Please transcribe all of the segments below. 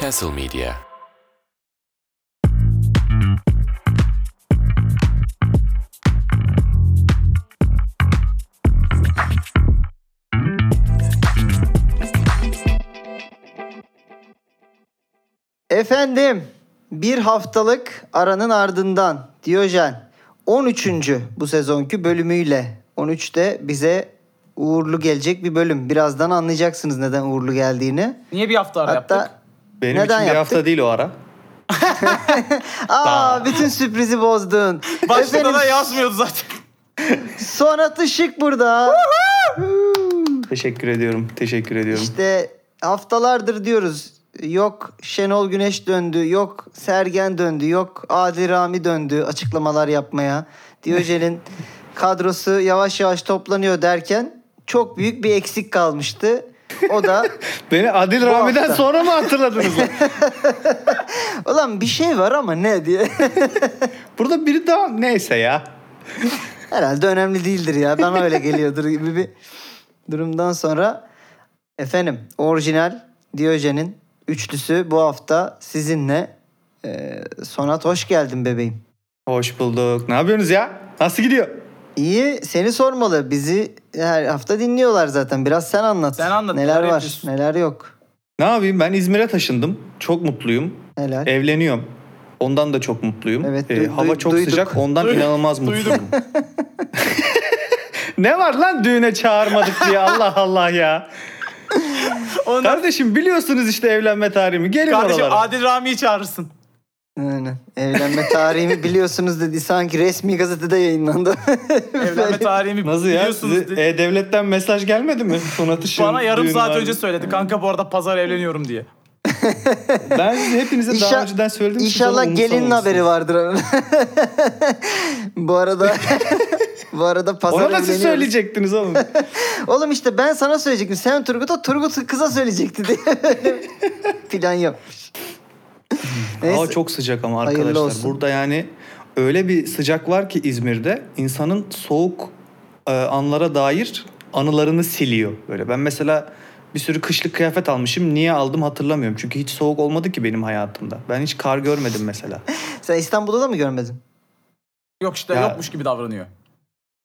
Castle Media. Efendim, bir haftalık aranın ardından Diyojen 13. bu sezonki bölümüyle 13'te bize uğurlu gelecek bir bölüm. Birazdan anlayacaksınız neden uğurlu geldiğini. Niye bir hafta ara Hatta yaptık? Benim Neden için bir yaptık? hafta değil o ara. aa bütün sürprizi bozdun. Başta Efendim, da yazmıyordu zaten. Sonat Işık burada. Teşekkür ediyorum. Teşekkür ediyorum. İşte haftalardır diyoruz. Yok Şenol Güneş döndü, yok Sergen döndü, yok Adil Rami döndü açıklamalar yapmaya. Diyojen'in kadrosu yavaş yavaş toplanıyor derken çok büyük bir eksik kalmıştı. O da Beni Adil Rami'den hafta. sonra mı hatırladınız? ulan bir şey var ama ne diye. Burada biri daha neyse ya. Herhalde önemli değildir ya. Bana öyle geliyordur gibi bir durumdan sonra efendim orijinal Diyojen'in üçlüsü bu hafta sizinle. Ee, Sonat hoş geldin bebeğim. Hoş bulduk. Ne yapıyorsunuz ya? Nasıl gidiyor? İyi seni sormalı. Bizi her hafta dinliyorlar zaten. Biraz sen anlat. Sen anlat, Neler neler var yapıyorsun? neler yok. Ne yapayım? Ben İzmir'e taşındım. Çok mutluyum. Neler. Evleniyorum. Ondan da çok mutluyum. Evet, Ee, duy- hava çok duyduk. sıcak. Ondan Duyduk. inanılmaz mutluyum. ne var lan düğüne çağırmadık diye Allah Allah ya. Ondan Kardeşim biliyorsunuz işte evlenme tarihimi. Gelin kardeşim oralara. Adil Rami'yi çağırırsın. Aynen. Evlenme tarihimi biliyorsunuz dedi. Sanki resmi gazetede yayınlandı. Evlenme tarihimi Nasıl ya? biliyorsunuz Size dedi. E-Devlet'ten mesaj gelmedi mi? Sonat Işık'ın Bana yarım düğünü saat var. önce söyledi. Kanka bu arada pazar evleniyorum diye. Ben hepinize İnşa- daha önceden söyledim. siz İnşallah onu gelinin umursamamışsınız. haberi vardır onun. bu arada bu arada pazar Ona da siz evleniyoruz. söyleyecektiniz oğlum. Oğlum işte ben sana söyleyecektim. Sen Turgut'a, Turgut kıza söyleyecekti diye plan yapmış. Neyse. Hava çok sıcak ama Hayırlı arkadaşlar. olsun. Burada yani öyle bir sıcak var ki İzmir'de insanın soğuk e, anlara dair anılarını siliyor. Böyle ben mesela bir sürü kışlık kıyafet almışım. Niye aldım hatırlamıyorum. Çünkü hiç soğuk olmadı ki benim hayatımda. Ben hiç kar görmedim mesela. Sen İstanbul'da da mı görmedin? Yok işte Ya- yokmuş gibi davranıyor.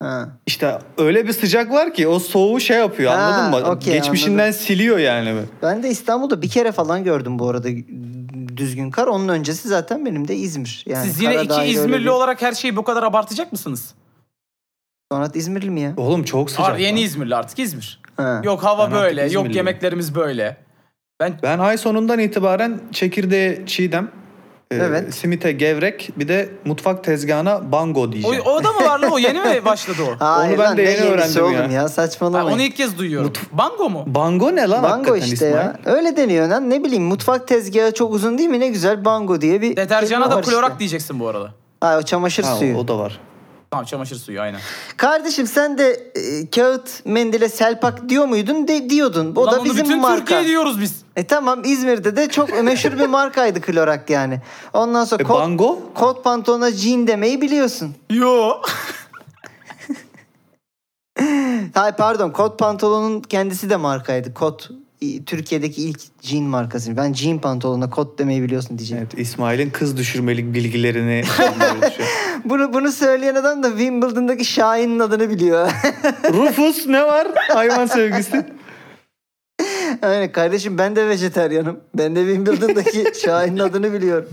Ha. İşte öyle bir sıcak var ki o soğuğu şey yapıyor Ha, anladın mı? okey, Geçmişinden siliyor yani. Ben de İstanbul'da bir kere falan gördüm bu arada düzgün kar. Onun öncesi zaten benim de İzmir. Yani Siz yine iki İzmirli bir- olarak her şeyi bu kadar abartacak mısınız? Sonat İzmirli mi ya? Oğlum çok sıcak. Ar- yeni. İzmirli artık İzmir. Ha. Yok hava Ben böyle, yok yemeklerimiz böyle. Ben Ben ay sonundan itibaren çekirdeğe çiğdem, Evet. simite gevrek bir de mutfak tezgahına bango o, diyeceğim. o da mı var lan? O yeni mi başladı o? Hayır Onu ben lan, de ne yeni yenisi öğrendim oğlum ya. ya, Ha, saçmalamayın. onu ilk kez duyuyorum. Bango mu? Bango ne lan Bango hakikaten işte İsmail? ya. Öyle deniyor lan. Ne bileyim mutfak tezgahı çok uzun değil mi? Ne güzel bango diye bir Deterjana kelime da var klorak işte. diyeceksin bu arada. Ha, o çamaşır Ha, suyu. o da var. Tamam çamaşır suyu aynen. Kardeşim sen de e, kağıt mendile selpak diyor muydun? De, diyordun. O Ulan da onu bizim bütün marka. Türkiye diyoruz biz. E tamam İzmir'de de çok meşhur bir markaydı klorak yani. Ondan sonra E, kot, bango? kot pantolona jean demeyi biliyorsun. Yo. Hayır pardon kot pantolonun kendisi de markaydı. Kot Türkiye'deki ilk jean markası. Ben jean pantolona kot demeyi biliyorsun diyeceğim. Evet İsmail'in kız düşürmelik bilgilerini. Bunu bunu söyleyen adam da Wimbledon'daki Şahin'in adını biliyor. Rufus ne var? Hayvan sevgisi. Aynen kardeşim ben de vejeteryanım. Ben de Wimbledon'daki Şahin'in adını biliyorum.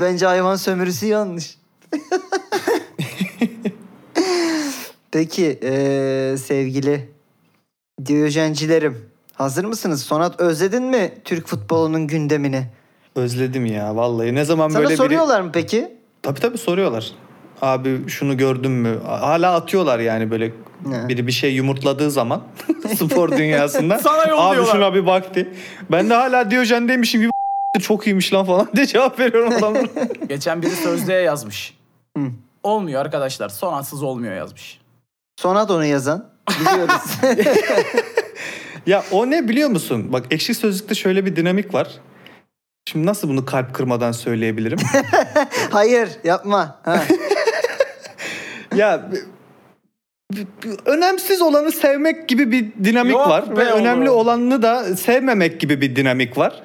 Bence hayvan sömürüsü yanlış. Peki eee, sevgili Diyojencilerim hazır mısınız? Sonat özledin mi Türk futbolunun gündemini? Özledim ya vallahi. Ne zaman Sana böyle biri... soruyorlar mı peki? Tabii tabii soruyorlar. Abi şunu gördün mü? Hala atıyorlar yani böyle Ne? biri bir şey yumurtladığı zaman spor dünyasında. Sana Abi yolluyorlar. şuna bir baktı. Ben de hala Diyojen demişim gibi çok iyiymiş lan falan diye cevap veriyorum adamlara. Geçen biri sözlüğe yazmış. Hı. Olmuyor arkadaşlar. Sonatsız olmuyor yazmış. Sonat onu yazan. Biliyoruz. ya o ne biliyor musun? Bak ekşi sözlükte şöyle bir dinamik var. Şimdi nasıl bunu kalp kırmadan söyleyebilirim? Hayır yapma. Ha. ya önemsiz olanı sevmek gibi bir dinamik Yok var ve oğlum. önemli olanını da sevmemek gibi bir dinamik var.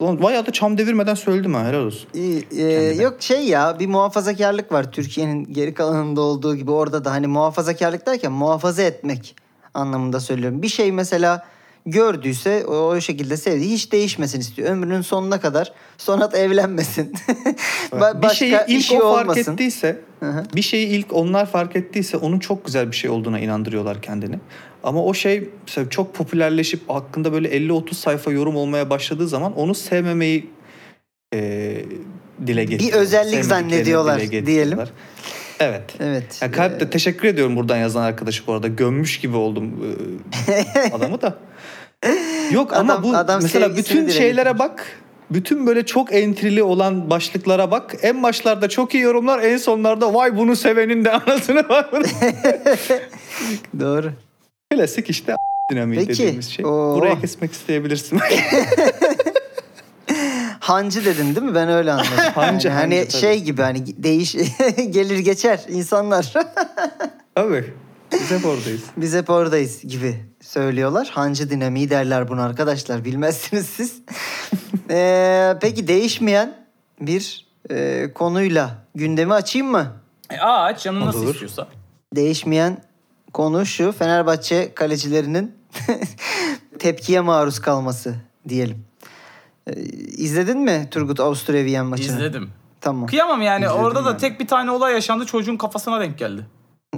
Ulan bayağı da çam devirmeden söyledim ha helal olsun. İyi, e, yok şey ya bir muhafazakarlık var Türkiye'nin geri kalanında olduğu gibi orada da hani muhafazakarlık derken muhafaza etmek anlamında söylüyorum. Bir şey mesela gördüyse o, şekilde sevdiği hiç değişmesin istiyor. Ömrünün sonuna kadar Sonat evlenmesin. Ba- bir şeyi ilk işi o fark olmasın. ettiyse, hı. bir şeyi ilk onlar fark ettiyse onun çok güzel bir şey olduğuna inandırıyorlar kendini. Ama o şey çok popülerleşip hakkında böyle 50-30 sayfa yorum olmaya başladığı zaman onu sevmemeyi e, dile getiriyorlar. özellik Sevmediklerini zannediyorlar dile getiriyorlar. diyelim. Evet. Evet. Yani kalple teşekkür ediyorum buradan yazan arkadaşı bu arada. Gömmüş gibi oldum e, adamı da. Yok ama Adam- bu adam mesela bütün şeylere getirmiş. bak. Bütün böyle çok entrili olan başlıklara bak. En başlarda çok iyi yorumlar, en sonlarda vay bunu sevenin de anasını var. Doğru. Klasik işte dinamiği Peki, dediğimiz şey. oo. Buraya kesmek isteyebilirsin. Hancı dedin değil mi? Ben öyle anladım. Hancı, Yani hani hancı tabii. şey gibi hani değiş gelir geçer insanlar. Tabii. Biz hep oradayız. Biz hep oradayız gibi söylüyorlar. Hancı dinamiği derler bunu arkadaşlar. Bilmezsiniz siz. Ee, peki değişmeyen bir e, konuyla gündemi açayım mı? E, aç canın nasıl Olur. istiyorsa. Değişmeyen konu şu. Fenerbahçe kalecilerinin tepkiye maruz kalması diyelim. Ee, izledin mi Turgut Avusturya maçını? İzledim. Tamam. Kıyamam yani İzledim orada da ben. tek bir tane olay yaşandı çocuğun kafasına denk geldi.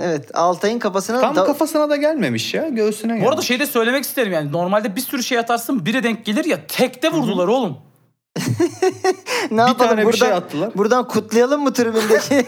Evet Altay'ın kafasına Tam da- kafasına da gelmemiş ya. Göğsüne gelmiş. Bu arada şey de söylemek isterim yani normalde bir sürü şey atarsın biri denk gelir ya tekte vurdular oğlum. Ne yapalım tane bir buradan, şey attılar. Buradan kutlayalım mı tribündeki?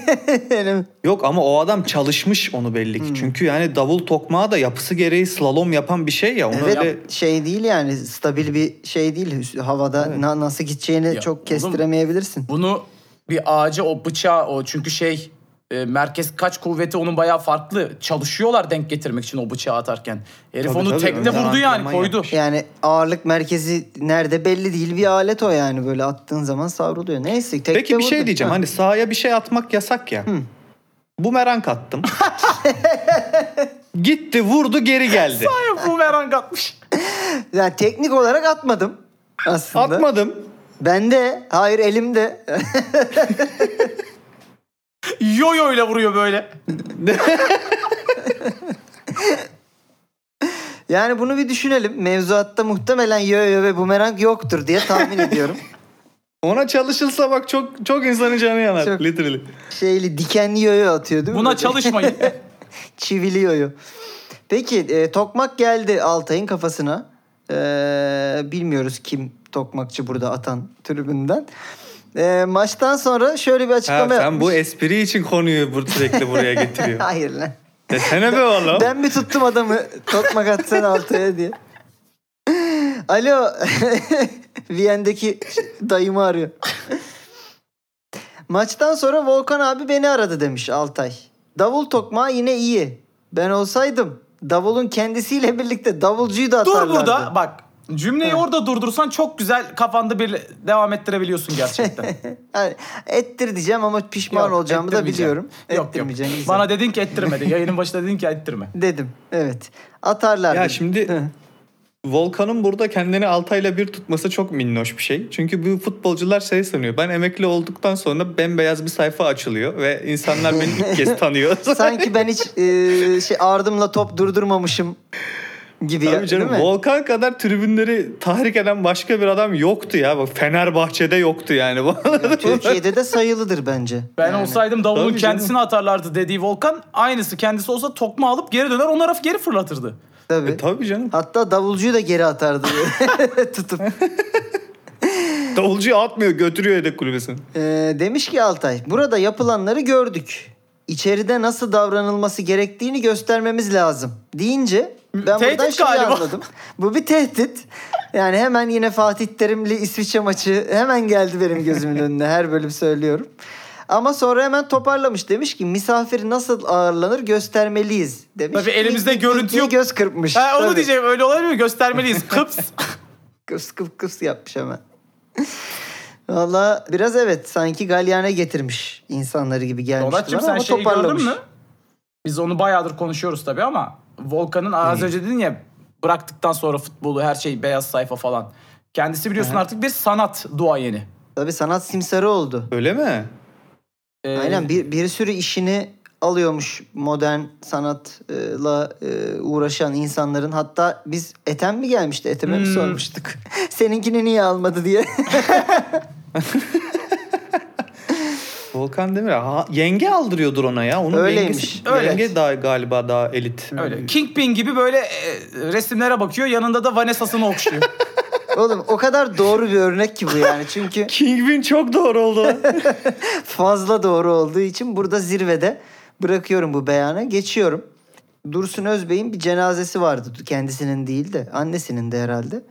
Yok ama o adam çalışmış onu belli Hmm. ki. Çünkü yani davul tokmağı da yapısı gereği slalom yapan bir şey ya. Onu evet öyle şey değil yani stabil bir şey değil. Havada na- nasıl gideceğini Ya çok kestiremeyebilirsin. Bunu bir ağaca o bıçağı o çünkü şey e, merkez kaç kuvveti onun bayağı farklı. Çalışıyorlar denk getirmek için o bıçağı atarken. Herif Tabii, onu tabii, tekte önden vurdu yani antrenman koydu. yapmış. Yani ağırlık merkezi nerede belli değil bir alet o yani böyle attığın zaman savruluyor. Neyse tekte Peki bir şey vurdu. diyeceğim. Ha. Hani sahaya bir şey atmak yasak ya. Bumerang attım. Gitti vurdu geri geldi. Ay, bumerang atmış. Yani teknik olarak atmadım aslında. Atmadım. Ben de hayır elimde. Yoyo ile vuruyor böyle. Yani bunu bir düşünelim. Mevzuatta muhtemelen yo-yo ve bumerang yoktur diye tahmin ediyorum. Ona çalışılsa bak çok çok insanın canı yanar. Çok. Literally. Şeyli dikenli yo-yo atıyor değil mi? Buna çalışmayın. Çivili yo-yo. Peki e, tokmak geldi Altay'ın kafasına. E, bilmiyoruz kim tokmakçı burada atan tribünden. E, maçtan sonra şöyle bir Ha, açıklama sen yapmış. bu espri için konuyu bu sürekli buraya getiriyor. Hayır lan. Desene be oğlum. Ben mi tuttum adamı tokmak atsan Altay'a diye. Alo. Viyen'deki dayımı arıyor. Maçtan sonra Volkan abi beni aradı demiş Altay. Davul tokmağı yine iyi. Ben olsaydım davulun kendisiyle birlikte davulcuyu da atarlardı. Dur burada bak. Cümleyi orada durdursan çok güzel kafanda bir devam ettirebiliyorsun gerçekten. Yani ettir diyeceğim ama pişman Yok, olacağımı da biliyorum. Yok yok. Güzel. Bana dedin ki ettirmedi. Yayının başında dedin ki ettirme. Dedim. Evet. Atarlar Ya dedim. şimdi. Volkan'ın burada kendini Altay'la bir tutması çok minnoş bir şey. Çünkü bu futbolcular şey sanıyor. Ben emekli olduktan sonra bembeyaz bir sayfa açılıyor ve insanlar beni ilk kez tanıyor. Sanki ben hiç e, şey ardımla top durdurmamışım gibi ya, Tabii canım değil mi? Volkan kadar tribünleri tahrik eden başka bir adam yoktu ya. Bak Fenerbahçe'de yoktu yani. bu. Türkiye'de de sayılıdır bence. Ben Yani. olsaydım davulun Tabii canım. kendisini atarlardı dediği Volkan aynısı kendisi olsa tokma alıp geri döner onlara geri fırlatırdı. Tabii. E, tabii canım. Hatta davulcuyu da geri atardı tutup. Davulcuyu atmıyor götürüyor yedek kulübesine. Ee, demiş ki Altay, burada yapılanları gördük. İçeride nasıl davranılması gerektiğini göstermemiz lazım. Deyince ben Tehdit buradan şeyi galiba. anladım. Bu bir tehdit. Yani hemen yine Fatih Terimli İsviçre maçı hemen geldi benim gözümün önüne. Her bölüm söylüyorum. Ama sonra hemen toparlamış. Demiş ki misafir nasıl ağırlanır göstermeliyiz. Demiş. Tabii elimizde dik görüntü diye yok. Göz kırpmış. Ha, onu Tabii. diyeceğim öyle olabilir mi? Göstermeliyiz. Kıps. Kıps kıps kıps yapmış hemen. Valla biraz evet sanki galyana getirmiş insanları gibi gelmişti Donatçım bana sen ama şeyi gördün toparlamış. mü? Biz onu bayağıdır konuşuyoruz tabii ama Volkan'ın az önce dedin ya bıraktıktan sonra futbolu her şey beyaz sayfa falan. Kendisi biliyorsun Hı hı. artık bir sanat duayeni. Tabii sanat simsarı oldu. Öyle mi? Ee, Aynen bir, bir sürü işini alıyormuş modern sanatla e, uğraşan insanların. Hatta biz Ethem mi gelmişti? Ethem'e mi Hmm. sormuştuk? Seninkini niye almadı diye. Volkan Demir ha, yenge aldırıyordur ona ya. Onun Öyleymiş. yengesi, Öyle. yenge daha galiba daha elit. Öyle. Kingpin gibi böyle e, resimlere bakıyor yanında da Vanessa'sını okşuyor. Oğlum o kadar doğru bir örnek ki bu yani. Çünkü Kingpin çok doğru oldu. fazla doğru olduğu için burada zirvede bırakıyorum bu beyanı. Geçiyorum. Dursun Özbey'in bir cenazesi vardı. Kendisinin değil de annesinin de herhalde.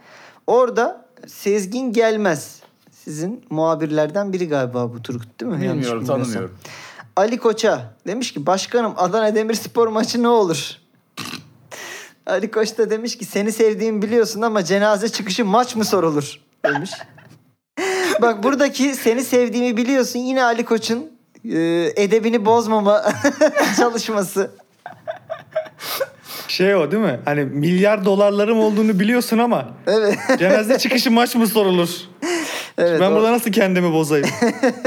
Orada Sezgin Gelmez. Sizin muhabirlerden biri galiba bu Turgut değil mi? Bilmiyorum tanımıyorum. Ali Koç'a demiş ki başkanım Adana Demirspor maçı ne olur? Ali Koç da demiş ki seni sevdiğimi biliyorsun ama cenaze çıkışı maç mı sorulur demiş. Bak buradaki seni sevdiğimi biliyorsun yine Ali Koç'un e, edebini bozmama çalışması. şey o değil mi? Hani milyar dolarlarım olduğunu biliyorsun ama Evet. cenaze çıkışı maç mı sorulur? Evet ben o- burada nasıl kendimi bozayım?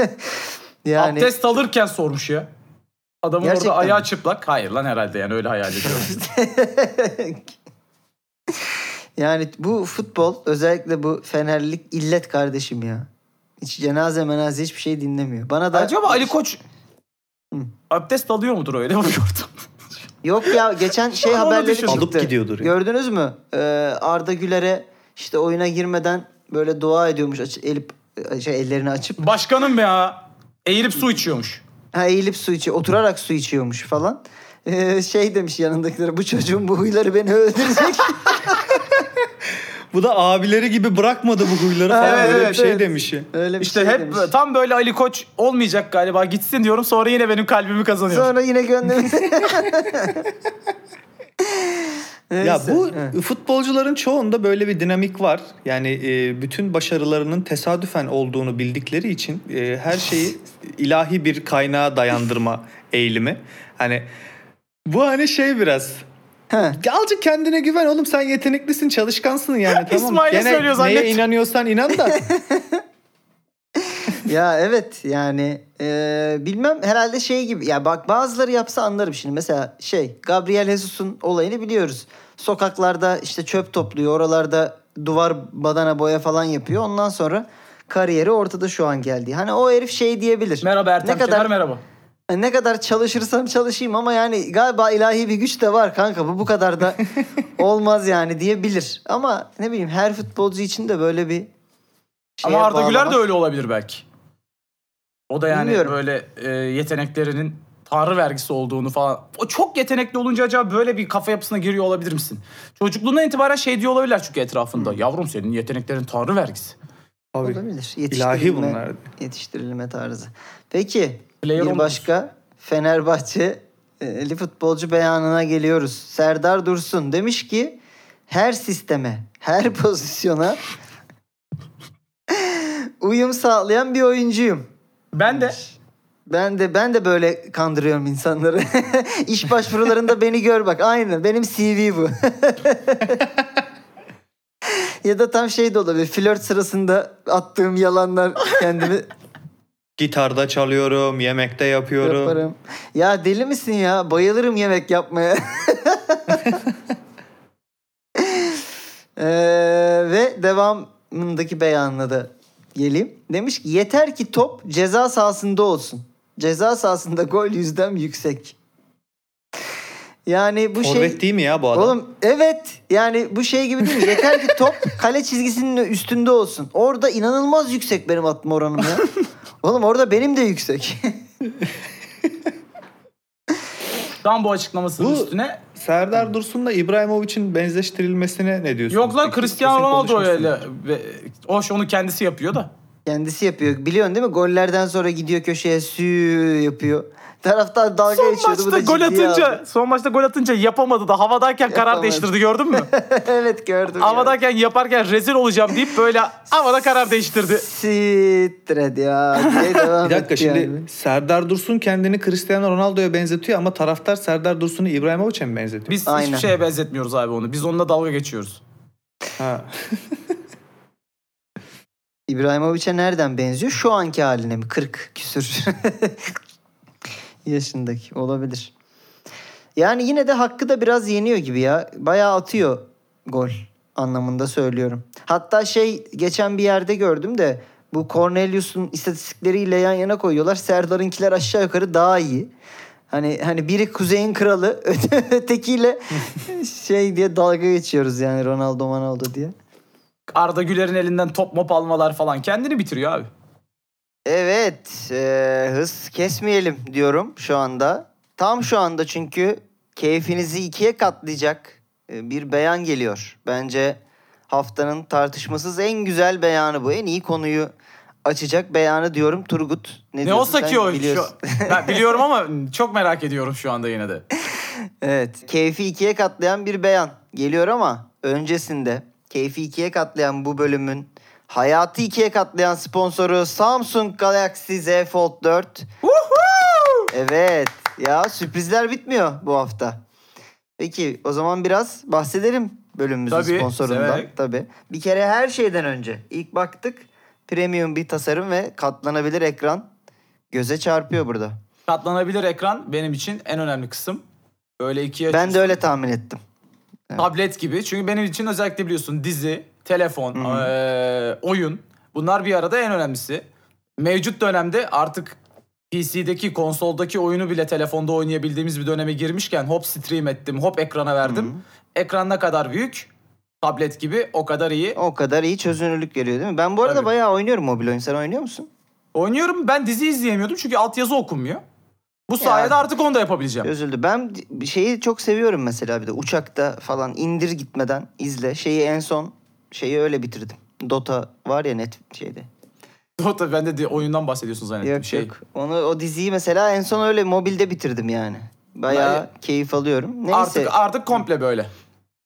yani Abdest alırken sormuş ya. Adamın Gerçekten orada ayağı mi? çıplak. Hayır lan herhalde yani öyle hayal ediyorum. yani bu futbol özellikle bu Fenerlilik illet kardeşim ya. Hiç cenaze menaze hiçbir şey dinlemiyor. Bana da Acaba Ali Koç Hı. abdest alıyor mudur öyle bakıyordum. Yok ya geçen şey haberleri çıktı. Alıp gidiyordur ya. Gördünüz mü? Ee, Arda Güler'e işte oyuna girmeden böyle dua ediyormuş aç, elip şey, ellerini açıp. Başkanım ya. Eğilip su içiyormuş. Ha, eğilip su içiyor. Oturarak su içiyormuş falan. Ee, şey demiş yanındakilere bu çocuğun bu huyları beni öldürecek. Bu da abileri gibi bırakmadı bu huyları falan. Evet, Öyle evet, bir şey evet. demiş. Öyle bir İşte şey hep demiş. tam böyle Ali Koç olmayacak galiba gitsin diyorum sonra yine benim kalbimi kazanıyor. Sonra yine göndermiş. Ya Neyse. bu He. futbolcuların çoğunda böyle bir dinamik var. Yani e, bütün başarılarının tesadüfen olduğunu bildikleri için e, her şeyi ilahi bir kaynağa dayandırma eğilimi. Hani bu hani şey biraz He. Azıcık kendine güven oğlum sen yeteneklisin çalışkansın yani tamam. İsmail'e Gene söylüyor neye zannet. inanıyorsan inan da. Ya evet yani e, bilmem herhalde şey gibi ya bak bazıları yapsa anlarım şimdi mesela şey Gabriel Jesus'un olayını biliyoruz. Sokaklarda işte çöp topluyor oralarda duvar badana boya falan yapıyor ondan sonra kariyeri ortada şu an geldi. Hani o herif şey diyebilir. Merhaba Ertem Ne kadar- Şener merhaba. Ne kadar çalışırsam çalışayım ama yani galiba ilahi bir güç de var kanka bu bu kadar da olmaz yani diyebilir. Ama ne bileyim her futbolcu için de böyle bir şeye Ama Arda Güler de bağlamak- öyle olabilir belki. O da yani Bilmiyorum. böyle e, yeteneklerinin tanrı vergisi olduğunu falan. O çok yetenekli olunca acaba böyle bir kafa yapısına giriyor olabilir misin? Çocukluğundan itibaren şey diyor olabilirler çünkü etrafında. Yavrum senin yeteneklerin tanrı vergisi. Abi, Olabilir. ilahi Yetiştirilme- bunlar. Yetiştirilme tarzı. Peki Player bir olmamış. başka Fenerbahçeli futbolcu beyanına geliyoruz. Serdar Dursun demiş ki her sisteme, her pozisyona uyum sağlayan bir oyuncuyum. Ben de Ben de ben de böyle kandırıyorum insanları. İş başvurularında beni gör bak. Aynı. Benim CV bu. ya da tam şey de olabilir. Flört sırasında attığım yalanlar kendimi Gitarda çalıyorum, yemekte yapıyorum. yaparım. Ya deli misin ya? Bayılırım yemek yapmaya. Ee, ve devamındaki beyanına da geleyim. Demiş ki yeter ki top ceza sahasında olsun. Ceza sahasında gol yüzdem yüksek. Yani bu Forvet şey... değil mi ya bu adam? Oğlum evet yani bu şey gibi değil mi? Yeter ki top kale çizgisinin üstünde olsun. Orada inanılmaz yüksek benim atma oranım ya. Oğlum orada benim de yüksek. tam bu açıklamasının Bu- üstüne Serdar Dursun'la İbrahimovic'in benzeştirilmesine ne diyorsun? yok lan Cristiano Ronaldo öyle. Hoş onu kendisi yapıyor da. Kendisi yapıyor. Biliyorsun değil mi? Gollerden sonra gidiyor köşeye sü yapıyor. Taraftar dalga Son geçiyordu. Bu maçta da gol atınca, aldı. son maçta gol atınca yapamadı da havadayken karar Yapamadı. değiştirdi gördün mü? evet gördüm. ya. havadayken yaparken rezil olacağım deyip böyle havada karar değiştirdi. Siktir hadi ya. Bir dakika şimdi yani. Serdar Dursun kendini Cristiano Ronaldo'ya benzetiyor ama taraftar Serdar Dursun'u İbrahimovic'e mi benzetiyor? Biz Aynen. hiçbir şeye benzetmiyoruz abi onu. Biz onunla dalga geçiyoruz. Ha. İbrahimovic'e nereden benziyor? Şu anki haline mi? 40 küsür yaşındaki olabilir. Yani yine de hakkı da biraz yeniyor gibi ya. Bayağı atıyor gol anlamında söylüyorum. Hatta şey geçen bir yerde gördüm de bu Cornelius'un istatistikleriyle yan yana koyuyorlar. Serdar'ınkiler aşağı yukarı daha iyi. Hani hani biri kuzeyin kralı, öte- ötekiyle şey diye dalga geçiyoruz yani Ronaldo Ronaldo diye. Arda Güler'in elinden top mop almalar falan kendini bitiriyor abi. Evet, e, hız kesmeyelim diyorum şu anda. Tam şu anda çünkü keyfinizi ikiye katlayacak e, bir beyan geliyor. Bence haftanın tartışmasız en güzel beyanı bu. En iyi konuyu açacak beyanı diyorum Turgut. Ne, Ne olsa ki o. Şu, Biliyorsun. ben biliyorum ama çok merak ediyorum şu anda yine de. Evet. Keyfi ikiye katlayan bir beyan geliyor ama öncesinde keyfi ikiye katlayan bu bölümün hayatı ikiye katlayan sponsoru Samsung Galaxy Z Fold 4. Evet. Ya sürprizler bitmiyor bu hafta. Peki o zaman biraz bahsedelim bölümümüzün Tabii, sponsorundan. severek. Tabii. Bir kere her şeyden önce ilk baktık premium bir tasarım ve katlanabilir ekran göze çarpıyor burada. Katlanabilir ekran benim için en önemli kısım. Böyle ikiye Ben de öyle tahmin ettim. tablet gibi. Çünkü benim için özellikle biliyorsun dizi, telefon, eee, oyun bunlar bir arada en önemlisi. Mevcut dönemde artık PC'deki, konsoldaki oyunu bile telefonda oynayabildiğimiz bir döneme girmişken hop stream ettim, hop ekrana verdim. Ekran ne kadar büyük, tablet gibi o kadar iyi. O kadar iyi çözünürlük veriyor değil mi? Ben bu arada Tabii. bayağı oynuyorum mobil oyun. Sen oynuyor musun? Oynuyorum ben dizi izleyemiyordum çünkü altyazı okunmuyor. Bu sayede artık onu da yapabileceğim. Üzüldü. Ben şeyi çok seviyorum mesela bir de uçakta falan indir gitmeden izle. Şeyi en son şeyi öyle bitirdim. Dota var ya net şeyde. Dota ben de di- oyundan bahsediyorsun zannettim. Yok şey. yok. Onu o diziyi mesela en son öyle mobilde bitirdim yani. Bayağı Ben- keyif alıyorum. Neyse. Artık artık komple böyle.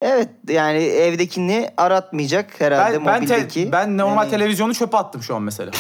Evet yani evdekini aratmayacak herhalde Ben ben, te- mobildeki. ben normal Yani- televizyonu çöpe attım şu an mesela.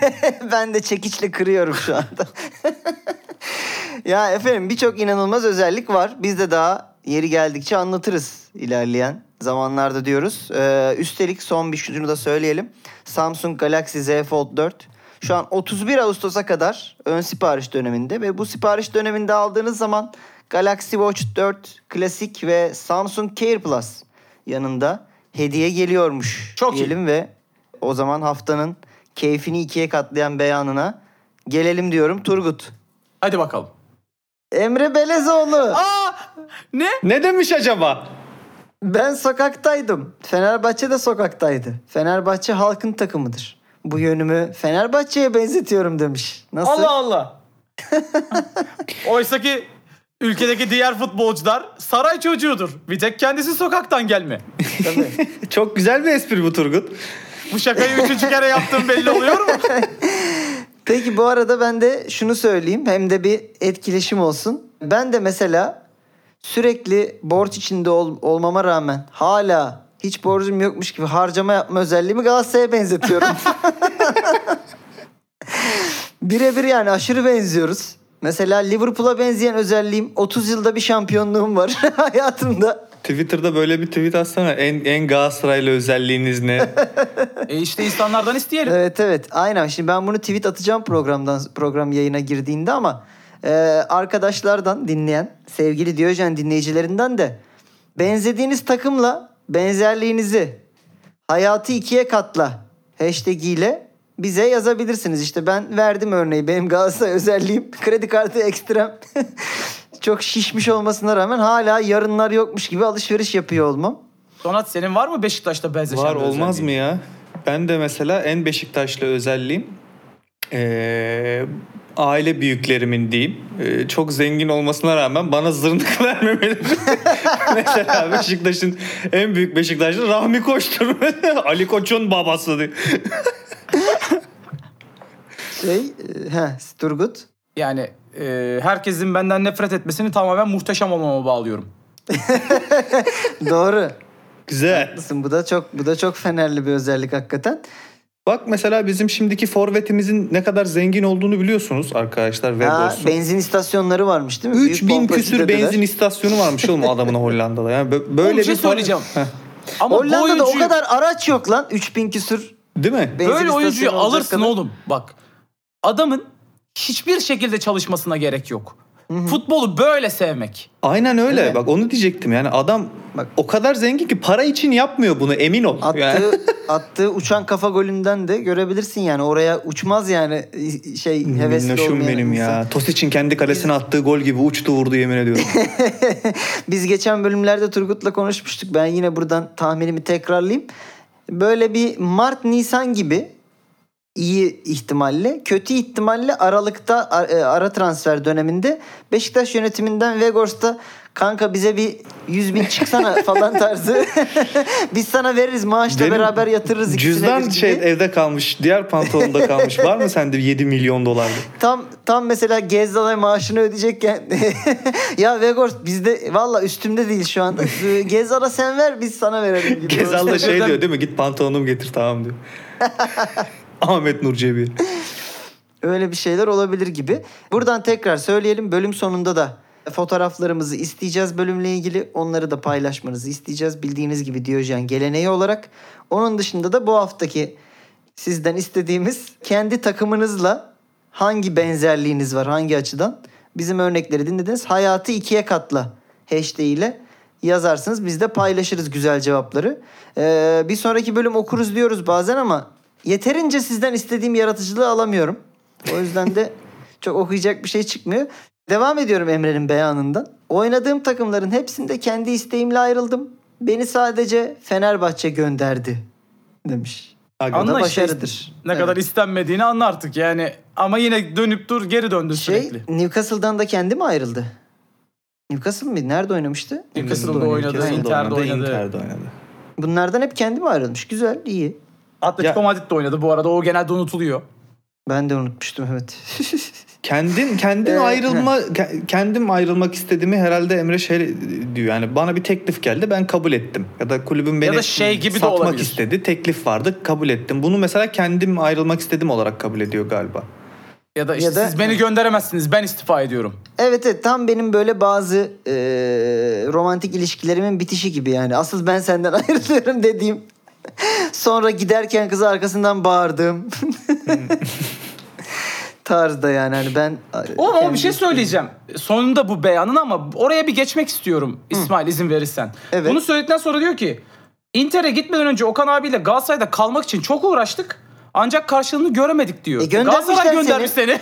ben de çekiçle kırıyorum şu anda. ya efendim birçok inanılmaz özellik var. Biz de daha yeri geldikçe anlatırız ilerleyen zamanlarda diyoruz. Ee, üstelik son bir şunu da söyleyelim. Samsung Galaxy Z Fold 4 şu an 31 Ağustos'a kadar ön sipariş döneminde ve bu sipariş döneminde aldığınız zaman Galaxy Watch 4 Klasik ve Samsung Care Plus yanında hediye geliyormuş Çok iyi. diyelim ve o zaman haftanın keyfini ikiye katlayan beyanına gelelim diyorum Turgut. Hadi bakalım. Emre Belezoğlu. Aa! Ne? Ne demiş acaba? Ben sokaktaydım. Fenerbahçe de sokaktaydı. Fenerbahçe halkın takımıdır. Bu yönümü Fenerbahçe'ye benzetiyorum demiş. Nasıl? Allah Allah. Oysa ki ülkedeki diğer futbolcular saray çocuğudur. Bir tek kendisi sokaktan gelme. Tabii. Çok güzel bir espri bu Turgut. Bu şakayı üçüncü kere yaptığım belli oluyor mu? Peki bu arada ben de şunu söyleyeyim. Hem de bir etkileşim olsun. Ben de mesela sürekli borç içinde ol- olmama rağmen hala hiç borcum yokmuş gibi harcama yapma özelliğimi Galatasaray'a benzetiyorum. Birebir yani aşırı benziyoruz. Mesela Liverpool'a benzeyen özelliğim 30 yılda bir şampiyonluğum var hayatımda. Twitter'da böyle bir tweet atsana. En, en Galatasaraylı özelliğiniz ne? e işte insanlardan isteyelim. Evet evet aynen. Şimdi ben bunu tweet atacağım programdan program yayına girdiğinde ama e, arkadaşlardan dinleyen sevgili Diyojen dinleyicilerinden de benzediğiniz takımla benzerliğinizi hayatı ikiye katla hashtag ile bize yazabilirsiniz. İşte ben verdim örneği. Benim Galatasaray özelliğim kredi kartı ekstrem. Çok şişmiş olmasına rağmen hala yarınlar yokmuş gibi alışveriş yapıyor olmam. Donat senin var mı Beşiktaş'ta benzeşen Var bir olmaz özelliğin? mı ya? Ben de mesela en Beşiktaşlı özelliğim eee, aile büyüklerimin diyeyim. Eee, çok zengin olmasına rağmen bana zırnık vermemeleri. mesela Beşiktaş'ın en büyük Beşiktaşlı Rahmi Koç'tur. Ali Koç'un babası diye. Şey, e, heh, Turgut. Yani e, herkesin benden nefret etmesini tamamen muhteşem olmama bağlıyorum. Doğru. Güzel. Haklısın. Bu da çok bu da çok Fenerli bir özellik hakikaten. Bak mesela bizim şimdiki forvetimizin ne kadar zengin olduğunu biliyorsunuz arkadaşlar. Ha, Weghorst'un. benzin istasyonları varmış değil mi? Büyük 3000 pompacı küsür dediler. benzin istasyonu varmış oğlum adamın Hollanda'da. Yani bö- böyle Oğlum bir şey söyleyeceğim. Ama Hollanda'da o oyuncuyu- kadar araç yok lan. 3000 küsür. Değil mi? Benzin Böyle oyuncuyu alırsın kadar. oğlum. Bak adamın hiçbir şekilde çalışmasına gerek yok. Futbolu böyle sevmek. Aynen öyle. Bak onu diyecektim. Yani adam Bak. o kadar zengin ki para için yapmıyor bunu emin ol. Attığı, Yani. attığı uçan kafa golünden de görebilirsin yani. Oraya uçmaz yani şey hevesli Minnoşum olmayan benim insan. ya. Tosic'in kendi kalesine attığı gol gibi uçtu vurdu yemin ediyorum. Biz geçen bölümlerde Turgut'la konuşmuştuk. Ben yine buradan tahminimi tekrarlayayım. Böyle bir Mart Nisan gibi iyi ihtimalle, kötü ihtimalle Aralık'ta e, ara transfer döneminde Beşiktaş yönetiminden Vegors'ta kanka bize bir 100 bin çıksana falan tarzı. Biz sana veririz maaşla Benim beraber yatırırız. Cüzdan gibi. şey evde kalmış. Diğer pantolonda kalmış. Var mı sende 7 milyon dolarlık? Tam tam mesela Gezzalay maaşını ödeyecekken ya Vegors bizde valla üstümde değil şu anda. Gezzal'a sen ver biz sana verelim gibi. Gezal da şey diyor değil mi? Git pantolonumu getir tamam diyor. Ahmet Nur Cebi. Öyle bir şeyler olabilir gibi. Buradan tekrar söyleyelim bölüm sonunda da fotoğraflarımızı isteyeceğiz bölümle ilgili. Onları da paylaşmanızı isteyeceğiz. Bildiğiniz gibi Diyojen geleneği olarak. Onun dışında da bu haftaki sizden istediğimiz kendi takımınızla hangi benzerliğiniz var hangi açıdan? Bizim örnekleri dinlediniz. Hayatı ikiye katla hashtag ile yazarsınız. Biz de paylaşırız güzel cevapları. Ee, bir sonraki bölüm okuruz diyoruz bazen ama yeterince sizden istediğim yaratıcılığı alamıyorum. O yüzden de çok okuyacak bir şey çıkmıyor. Devam ediyorum Emre'nin beyanından. Oynadığım takımların hepsinde kendi isteğimle ayrıldım. Beni sadece Fenerbahçe gönderdi demiş. Anla- da işte başarıdır. ne Evet. kadar istenmediğini anla artık yani. Ama yine dönüp dur geri döndü Şey sürekli. Newcastle'dan da kendi mi ayrıldı? Newcastle mı? Nerede oynamıştı? Newcastle'da oynadı, Newcastle'da Inter'de oynadı. Inter'de oynadı. Bunlardan hep kendi mi ayrılmış? Güzel, iyi. Atletico Ya- Madrid'de oynadı bu arada. O genelde unutuluyor. Ben de unutmuştum evet. Kendin kendin Ee, ayrılma ke- kendim ayrılmak istediğimi herhalde Emre şey diyor yani bana bir teklif geldi ben kabul ettim ya da kulübün beni da şey gibi de satmak olabilir. istedi teklif vardı kabul ettim bunu mesela kendim ayrılmak istedim olarak kabul ediyor galiba. Ya da işte Ya da- siz beni gönderemezsiniz. Ben istifa ediyorum. evet evet tam benim böyle bazı e, romantik ilişkilerimin bitişi gibi yani. Asıl ben senden ayrılıyorum dediğim. Sonra giderken kızı arkasından bağırdığım. tarzda yani hani ben Oğlum ama bir şey söyleyeceğim. Sonunda bu beyanın ama oraya bir geçmek istiyorum. İsmail izin verirsen. Evet. Bunu söyledikten sonra diyor ki Inter'e gitmeden önce Okan abiyle Galatasaray'da kalmak için çok uğraştık. Ancak karşılığını göremedik diyor. E, Galatasaray göndermiş seni.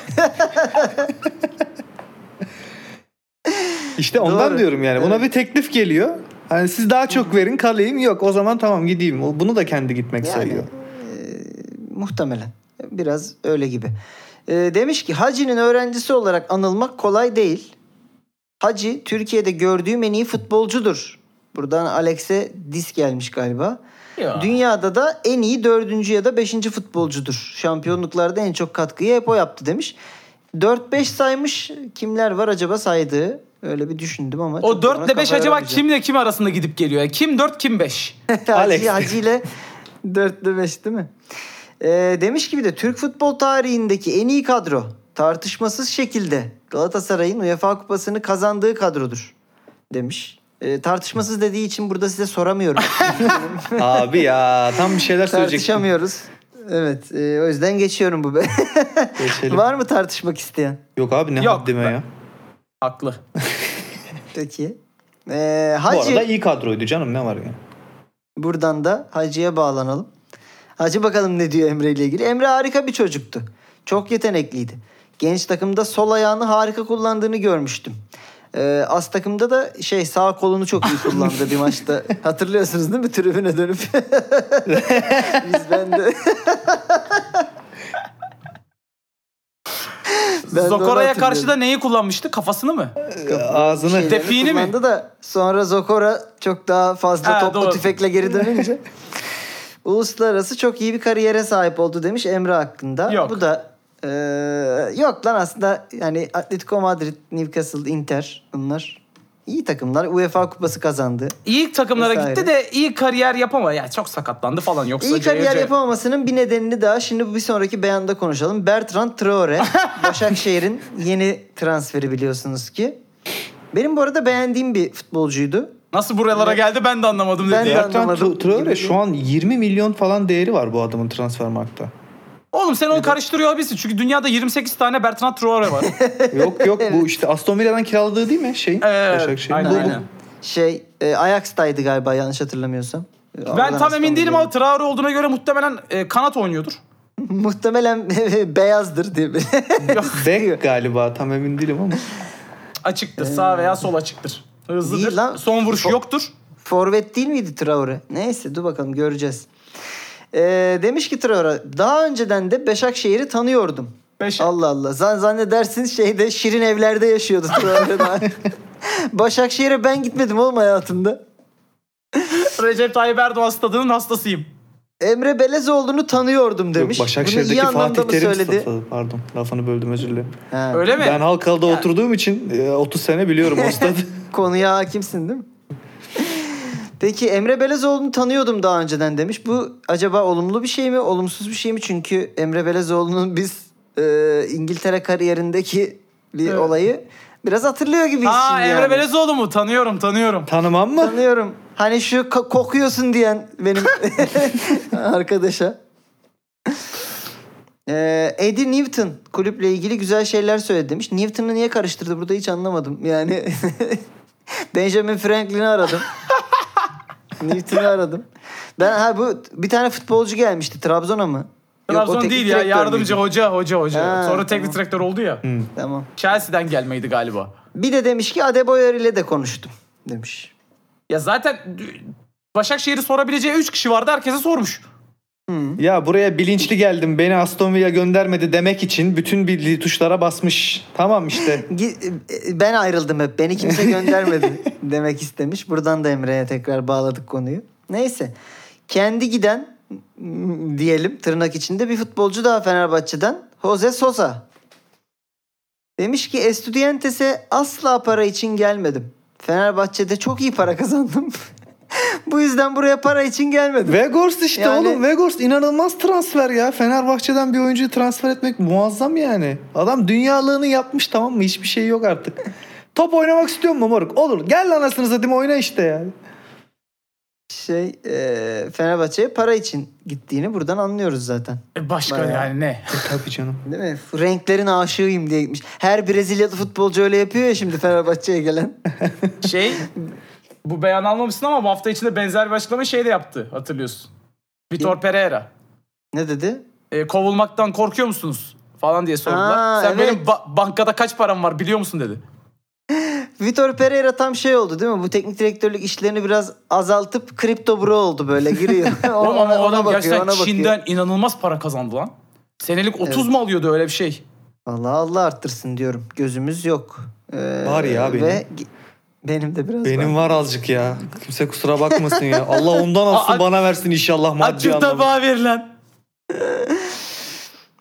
İşte ondan Doğru. diyorum yani buna Evet. bir teklif geliyor. Hani siz daha çok verin kalayım yok o zaman tamam gideyim. Bunu da kendi gitmek Yani, sayıyor. Muhtemelen. Biraz öyle gibi. Ee, demiş ki Hacı'nın öğrencisi olarak anılmak kolay değil. Hacı Türkiye'de gördüğüm en iyi futbolcudur. Buradan Alex'e dis gelmiş galiba. Ya. Dünyada da en iyi dördüncü ya da beşinci futbolcudur. Şampiyonluklarda en çok katkıyı hep o yaptı demiş. 4-5 saymış. Kimler var acaba saydığı? Öyle bir düşündüm ama. O çok 4 ona ile 5 kafa acaba yoramayacağım. kimle kim arasında gidip geliyor? Kim 4 kim 5? Alex. Hacı, ile 4 ile 5 değil mi? Ee, demiş gibi de Türk futbol tarihindeki en iyi kadro tartışmasız şekilde Galatasaray'ın UEFA kupasını kazandığı kadrodur demiş. Ee, tartışmasız dediği için burada size soramıyorum. Abi ya tam bir şeyler söyleyecektim. Tartışamıyoruz. Evet e, o yüzden geçiyorum bu. be. Geçelim. Var mı tartışmak isteyen? Yok abi ne Yok, haddime ben- ya. Haklı. Peki. Ee, Bu Hacı arada iyi kadroydu canım ne var ya. buradan da Hacı'ya bağlanalım. Hacı bakalım ne diyor Emre ile ilgili. Emre harika bir çocuktu. Çok yetenekliydi. Genç takımda sol ayağını harika kullandığını görmüştüm. Ee, az takımda da şey sağ kolunu çok iyi kullandı bir maçta. Hatırlıyorsunuz değil mi tribüne dönüp? Biz ben de Ben de onu Zokora'ya karşı da hatırlıyorum. neyi kullanmıştı? Kafasını mı? Ağzını şeylerini Defiğini mi? kullandı da sonra Zokora çok daha fazla Ha, toplu doğru. tüfekle geri dönünce uluslararası çok iyi bir kariyere sahip oldu demiş Emre hakkında. Yok. Bu da Ee, yok lan aslında yani Atletico Madrid, Newcastle, Inter bunlar iyi takımlar. UEFA kupası kazandı. İyi takımlara Vesaire. gitti de iyi kariyer yapamadı. Ya çok sakatlandı falan yoksa İyi kariyer CC. yapamamasının bir nedenini daha şimdi bir sonraki beyanda konuşalım. Bertrand Traore, Başakşehir'in yeni transferi biliyorsunuz ki. Benim bu arada beğendiğim bir futbolcuydu. Nasıl buralara geldi ben de anlamadım Ben dedi de ya. anlamadım. Bertrand Traore şu an 20 milyon falan değeri var bu adamın transfer markta. Oğlum sen onu karıştırıyor olabilirsin. Çünkü dünyada 28 tane Bertrand Traore var. yok yok bu işte Aston Villa'dan kiraladığı değil mi şey? Evet, Başakşehir'in. aynen, Bu- aynen. Şey e, Ajax'taydı galiba yanlış hatırlamıyorsam. ben tam emin değilim ama Traore olduğuna göre muhtemelen e, kanat oynuyordur. Muhtemelen beyazdır diye. Beck galiba tam emin değilim ama. Açıktır. Sağ veya sol açıktır. Hızlıdır. Son vuruş yoktur. Forvet değil miydi Traore? Neyse dur bakalım göreceğiz. Ee, demiş ki Traore daha önceden de Başakşehir'i tanıyordum. Beş. Allah Allah. Zan zannedersiniz şeyde şirin evlerde yaşıyordu Traore daha. Başakşehir'e ben gitmedim oğlum hayatımda. Recep Tayyip Erdoğan stadının hastasıyım. Emre Belezoğlu'nu tanıyordum demiş. Yok, Başakşehir'deki Fatih Terim söyledi? stadı. Pardon lafını böldüm özür dilerim. Ha, Öyle mi? Ben Halkalı'da oturduğum için e, 30 sene biliyorum o stadı. Konuya hakimsin değil mi? Peki Emre Belezoğlu'nu tanıyordum daha önceden demiş. Bu acaba olumlu bir şey mi, olumsuz bir şey mi? Çünkü Emre Belezoğlu'nun biz e, İngiltere kariyerindeki bir Evet. olayı biraz hatırlıyor gibiyiz Aa şimdi Emre yani. Belezoğlu mu? Tanıyorum tanıyorum. Tanımam mı? Tanıyorum. Hani şu ko- kokuyorsun diyen benim arkadaşa. Ee, Eddie Newton kulüple ilgili güzel şeyler söyledi demiş. Newton'u niye karıştırdı burada hiç anlamadım. Yani Benjamin Franklin'i aradım. Newton'u aradım. Ben ha bu bir tane futbolcu gelmişti Trabzon'a mı? Trabzon değil ya yardımcı müydü? hoca hoca hoca. Ha, Sonra teknik tamam. direktör oldu ya. Tamam. Chelsea'den gelmeydi galiba. Bir de demiş ki Adebayor ile de konuştum demiş. Ya zaten Başakşehir'i sorabileceği 3 kişi vardı. Herkese sormuş. Ya buraya bilinçli geldim beni Aston Villa göndermedi demek için bütün bildiği tuşlara basmış. Tamam işte. E, Ben ayrıldım hep. Beni kimse göndermedi demek istemiş. Buradan da Emre'ye tekrar bağladık konuyu. Neyse. Kendi giden diyelim tırnak içinde bir futbolcu daha Fenerbahçe'den. Jose Sosa. Demiş ki Estudiantes'e asla para için gelmedim. Fenerbahçe'de çok iyi para kazandım. Bu yüzden buraya para için gelmedim. Vegors işte Yani- oğlum. Vegors inanılmaz transfer ya. Fenerbahçe'den bir oyuncuyu transfer etmek muazzam yani. Adam dünyalığını yapmış tamam mı? Hiçbir şey yok artık. Top oynamak istiyor mu moruk? Olur. Gel lan anasını satayım oyna işte yani. Şey e, Fenerbahçe'ye para için gittiğini buradan anlıyoruz zaten. E başka Bayağı. yani ne? Tabii canım. Değil mi? Renklerin aşığıyım diye gitmiş. Her Brezilyalı futbolcu öyle yapıyor ya şimdi Fenerbahçe'ye gelen. Şey bu beyan almamışsın ama bu hafta içinde benzer bir açıklama şey de yaptı hatırlıyorsun. Vitor Pereira. Ne dedi? E, kovulmaktan korkuyor musunuz? Falan diye sordular. Aa, Sen evet. benim ba- bankada kaç param var biliyor musun dedi. Vitor Pereira tam şey oldu değil mi? Bu teknik direktörlük işlerini biraz azaltıp kripto bro oldu böyle giriyor. Oğlum ama o adam gerçekten ona bakıyor. Çin'den inanılmaz para kazandı lan. Senelik 30 mu alıyordu öyle bir şey? Vallahi Allah arttırsın diyorum. Gözümüz yok. Ee, Var ya benim. Ve benim de biraz Benim var. var azıcık ya. Kimse kusura bakmasın ya. Allah ondan alsın bana versin inşallah maddi Açık anlamda. tabağa verilen.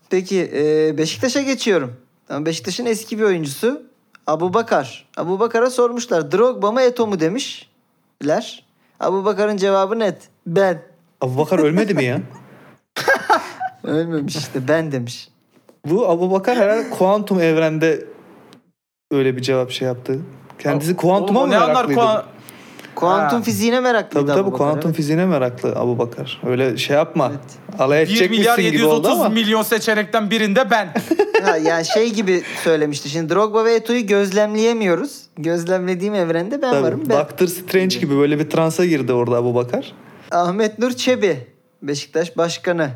Peki e, Beşiktaş'a geçiyorum. Tamam, Beşiktaş'ın eski bir oyuncusu Abu Bakar. Abu Bakar'a sormuşlar Drogba mı Eto mu demişler. Abu Bakar'ın cevabı net. Ben. Abubakar ölmedi mi ya? Ölmemiş işte ben demiş. Bu Abubakar herhalde kuantum evrende öyle bir cevap şey yaptı. Kendisi kuantuma Oğlum, mı o ne anlar meraklıydı? kuan- Kuantum Ha. fiziğine meraklıydı Tabii tabii Abu Bakar, kuantum evet. fiziğine meraklı Abubakar. Öyle şey yapma. Evet. Alay 1 milyar edecekmişsin gibi oldu 730 ama. milyon seçenekten birinde ben. Ha, yani şey gibi söylemişti. Şimdi Drogba ve Eto'yu gözlemleyemiyoruz. Gözlemlediğim evrende ben varım. Tabii, Ben. Doctor Strange gibi böyle bir transa girdi orada Abubakar. Ahmet Nur Çebi. Beşiktaş Başkanı.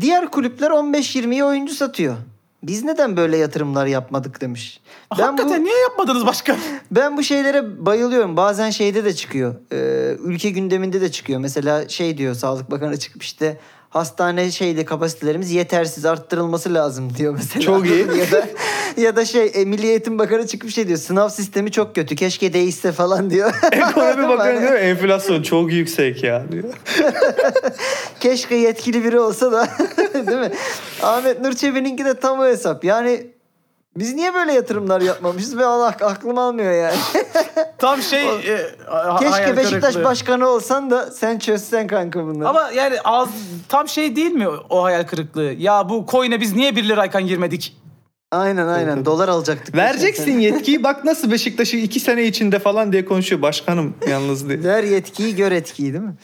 Diğer kulüpler 15-20'ye oyuncu satıyor. Biz neden böyle yatırımlar yapmadık demiş. Ben Hakikaten bu, niye yapmadınız başka? ben bu şeylere bayılıyorum. Bazen şeyde de çıkıyor. Ee, ülke gündeminde de çıkıyor. Mesela şey diyor Sağlık Bakanı çıkıp işte hastane şeyde kapasitelerimiz yetersiz arttırılması lazım diyor mesela. Çok iyi. ya da ya da şey e, Milli Eğitim Bakanı çıkmış şey diyor. Sınav sistemi çok kötü. Keşke değişse falan diyor. Ekonomi Bakanı Hani diyor enflasyon çok yüksek ya diyor. Keşke yetkili biri olsa da değil mi? Ahmet Nur Çebi'ninki de tam o hesap. Yani biz niye böyle yatırımlar yapmamışız ve Allah aklım almıyor yani. Tam şey e, ha- hayal Keşke Beşiktaş kırıklığı. başkanı olsan da sen çözsen kanka bunları. Ama yani az tam şey değil mi o hayal kırıklığı? Ya bu coin'e biz niye 1 lirayken girmedik? Aynen aynen dolar alacaktık. Vereceksin yetkiyi bak nasıl Beşiktaş'ı iki sene içinde falan diye konuşuyor başkanım yalnız diye. Ver yetkiyi gör etkiyi değil mi?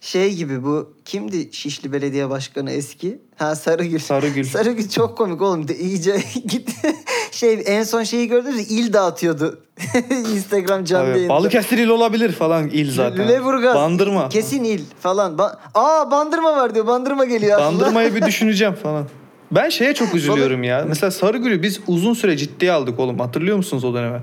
Şey gibi bu kimdi Şişli Belediye Başkanı eski? Ha Sarıgül. Sarıgül. Sarıgül çok komik oğlum. De, iyice gitti. Şey en son şeyi gördünüz mü? İl dağıtıyordu. Instagram canlı yayında. Balıkesir il olabilir falan il zaten. Lüleburgaz. Bandırma. Kesin il falan. Ba- Aa bandırma var diyor. Bandırma geliyor aslında. Bandırmayı bir düşüneceğim falan. Ben şeye çok üzülüyorum ya. Mesela Sarıgül'ü biz uzun süre ciddiye aldık oğlum. Hatırlıyor musunuz o dönemi?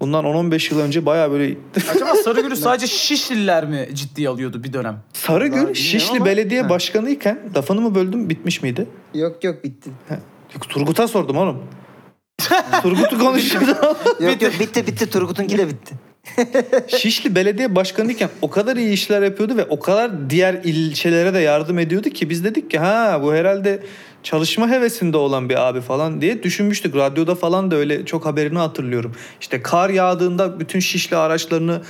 Bundan 10-15 yıl önce baya böyle... Acaba Sarıgül'ü sadece Şişliler mi ciddiye alıyordu bir dönem? Sarıgül Şişli ama- Belediye Ha. Başkanıyken lafını mı böldüm bitmiş miydi? Yok yok bitti. Yok, Turgut'a sordum oğlum. Turgut'u konuşuyordu. Yok yok bitti bitti. Turgut'unki de bitti. Şişli Belediye Başkanıyken o kadar iyi işler yapıyordu ve o kadar diğer ilçelere de yardım ediyordu ki biz dedik ki ha bu herhalde çalışma hevesinde olan bir abi falan diye düşünmüştük. Radyoda falan da öyle çok haberini hatırlıyorum. İşte kar yağdığında bütün Şişli araçlarını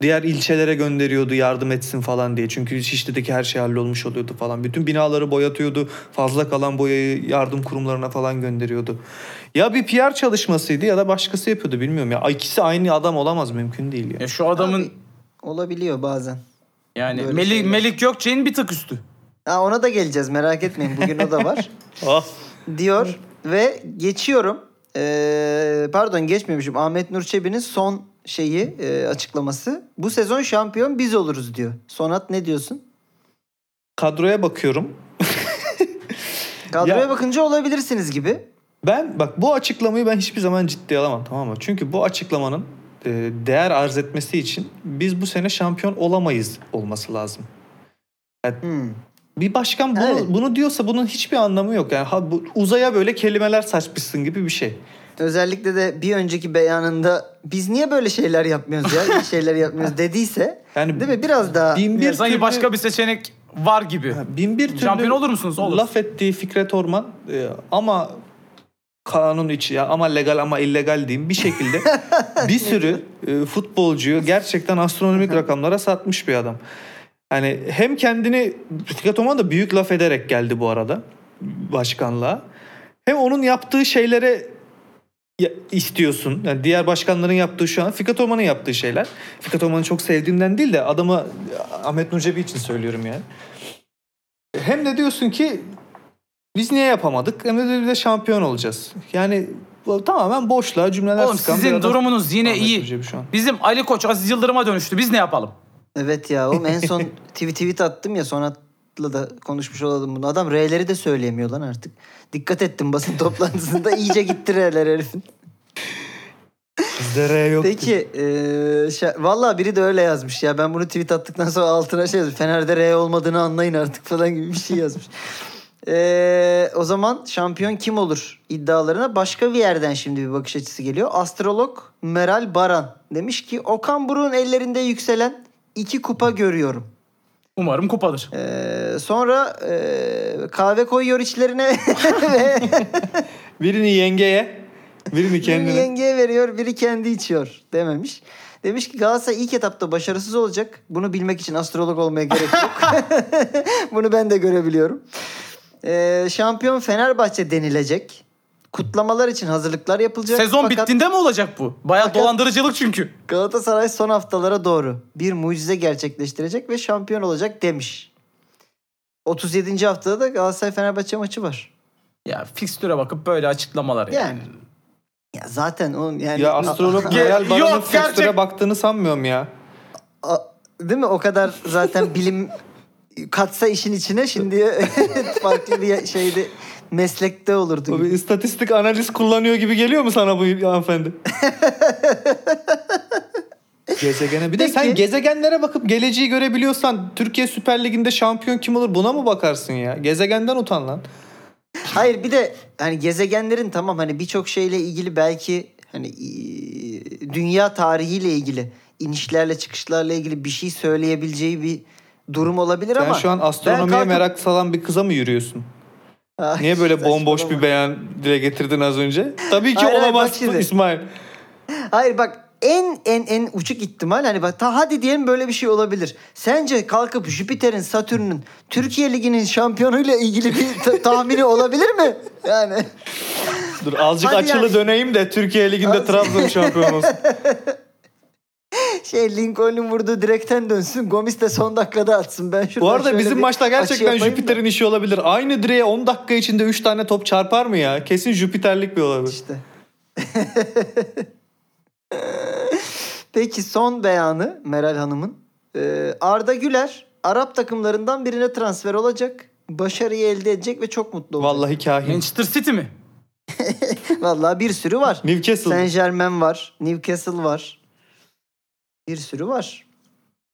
diğer ilçelere gönderiyordu yardım etsin falan diye. Çünkü Şişli'deki her şey hallolmuş oluyordu falan. Bütün binaları boyatıyordu. Fazla kalan boyayı yardım kurumlarına falan gönderiyordu. Ya bir PR çalışmasıydı ya da başkası yapıyordu bilmiyorum ya. İkisi aynı adam olamaz mümkün değil ya. Ya şu adamın Abi, olabiliyor bazen. yani böyle Melik, şeyler. Melik Gökçe'nin bir tık üstü. Ha, ona da geleceğiz merak etmeyin. Bugün o da var. Ah. diyor ve geçiyorum. Ee, pardon geçmemişim. Ahmet Nur Çebi'nin son şeyi e, açıklaması. Bu sezon şampiyon biz oluruz diyor. Sonat ne diyorsun? Kadroya bakıyorum. Kadroya Ya- bakınca olabilirsiniz gibi. Ben bak bu açıklamayı ben hiçbir zaman ciddiye alamam tamam mı? Çünkü bu açıklamanın e, değer arz etmesi için biz bu sene şampiyon olamayız olması lazım. Hmm. Bir başkan bunu, Evet. bunu diyorsa bunun hiçbir anlamı yok. Yani ha, bu, uzaya böyle kelimeler saçmışsın gibi bir şey. Özellikle de bir önceki beyanında biz niye böyle şeyler yapmıyoruz ya? şeyler yapmıyoruz dediyse. Yani değil mi? Biraz daha bin bir Sanki türlü- başka bir seçenek var gibi. Ha, bin bir türlü Şampiyon olur musunuz? Oluruz. laf ettiği Fikret Orman e, ama kanun içi ya ama legal ama illegal diyeyim bir şekilde bir sürü e, futbolcuyu gerçekten astronomik rakamlara satmış bir adam. Hani hem kendini Fikret Orman da büyük laf ederek geldi bu arada başkanlığa. Hem onun yaptığı şeylere istiyorsun. Yani diğer başkanların yaptığı şu an Fikret Orman'ın yaptığı şeyler. Fikret Orman'ı çok sevdiğimden değil de adamı Ahmet Nur Cebi için söylüyorum yani. Hem de diyorsun ki biz niye yapamadık? Hem de de şampiyon olacağız. Yani tamamen boşluğa cümleler Oğlum sıkan sizin durumunuz yine Ahmet iyi. Bizim Ali Koç Aziz Yıldırım'a dönüştü. Biz ne yapalım? Evet ya oğlum en son tweet, tweet attım ya Sonat'la da konuşmuş olalım bunu. Adam R'leri de söyleyemiyor lan artık. Dikkat ettim basın toplantısında iyice gitti R'ler herifin. Bizde R yok. Peki eee şa- valla biri de öyle yazmış ya ben bunu tweet attıktan sonra altına şey yazmış. Fener'de R olmadığını anlayın artık falan gibi bir şey yazmış. Eee, o zaman şampiyon kim olur iddialarına başka bir yerden şimdi bir bakış açısı geliyor. Astrolog Meral Baran demiş ki Okan Buruk'un ellerinde yükselen iki kupa görüyorum. Umarım kupadır. Ee, sonra e, kahve koyuyor içlerine ve Birini yengeye, birini birini kendine. yengeye veriyor, biri kendi içiyor dememiş. Demiş ki Galatasaray ilk etapta başarısız olacak. Bunu bilmek için astrolog olmaya gerek yok. Bunu ben de görebiliyorum. Ee, şampiyon Fenerbahçe denilecek. Kutlamalar için hazırlıklar yapılacak. Sezon Fakat bittiğinde mi olacak bu? Baya Fakat- dolandırıcılık çünkü. Galatasaray son haftalara doğru bir mucize gerçekleştirecek ve şampiyon olacak demiş. 37. haftada da Galatasaray Fenerbahçe maçı var. Ya fikstüre bakıp böyle açıklamalar yani. Yani. Ya zaten oğlum yani Ya astrolog Meral Baran'ın Yok, gerçek- fikstüre baktığını sanmıyorum ya. A- değil mi o kadar zaten bilim katsa işin içine şimdi farklı bir şeyde meslekte olurdu. O bir gibi. istatistik analiz kullanıyor gibi geliyor mu sana bu hanımefendi? Gezegene. Bir de Peki. sen gezegenlere bakıp geleceği görebiliyorsan Türkiye Süper Ligi'nde şampiyon kim olur buna mı bakarsın ya? Gezegenden utan lan. Hayır bir de hani gezegenlerin tamam hani birçok şeyle ilgili belki hani e, dünya tarihiyle ilgili inişlerle çıkışlarla ilgili bir şey söyleyebileceği bir durum olabilir Sen ama şu an astronomiye kalkıp- merak salan bir kıza mı yürüyorsun? Ay, Niye böyle bomboş bir beyan dile getirdin az önce? Tabii ki Hayır, hayır, olamaz şimdi. İsmail. Hayır bak en en en uçuk ihtimal hani bak ta hadi diyelim böyle bir şey olabilir. Sence kalkıp Jüpiter'in, Satürn'ün Türkiye Ligi'nin şampiyonuyla ilgili bir ta- tahmini olabilir mi? Yani Dur azıcık Hadi açılı yani. döneyim de Türkiye Ligi'nde Trabzon şampiyon olsun. şey Lincoln'un vurduğu direkten dönsün. Gomis de son dakikada atsın. Ben Bu arada bizim maçta gerçekten. Jüpiter'in işi olabilir. Aynı direğe 10 dakika içinde 3 tane top çarpar mı ya? Kesin Jüpiter'lik bir olabilir. İşte. Peki son beyanı Meral Hanım'ın. Ee, Arda Güler Arap takımlarından birine transfer olacak. Başarıyı elde edecek ve çok mutlu olacak. Vallahi kahin. Manchester City mi? Vallahi bir sürü var. Newcastle. Saint Germain var. Newcastle var. Bir sürü var.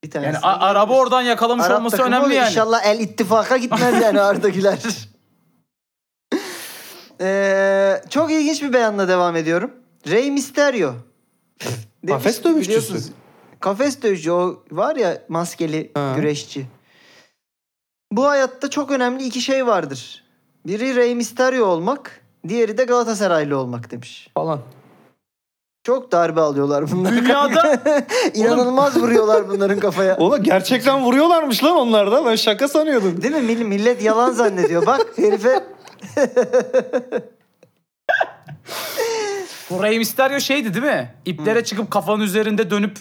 Bir tanesi. Yani a- araba oradan yakalamış Arap olması takımı önemli yani. İnşallah el ittifaka gitmez yani Arda Güler. Ee, çok ilginç bir beyanla devam ediyorum. Rey Mysterio. Demiş Kafes ki, dövüşçüsü. biliyorsunuz, Kafes dövüşçü o var ya maskeli Ha. güreşçi. Bu hayatta çok önemli iki şey vardır. Biri Rey Mysterio olmak, diğeri de Galatasaraylı olmak demiş. falan. Çok darbe alıyorlar bunlar. Dünyada İnanılmaz vuruyorlar bunların kafaya. Oğlum gerçekten vuruyorlarmış lan onlar da. Ben şaka sanıyordum. Değil mi? Mill- Millet yalan zannediyor. Bak herife bu Rey Mysterio şeydi değil mi? İplere çıkıp kafanın üzerinde dönüp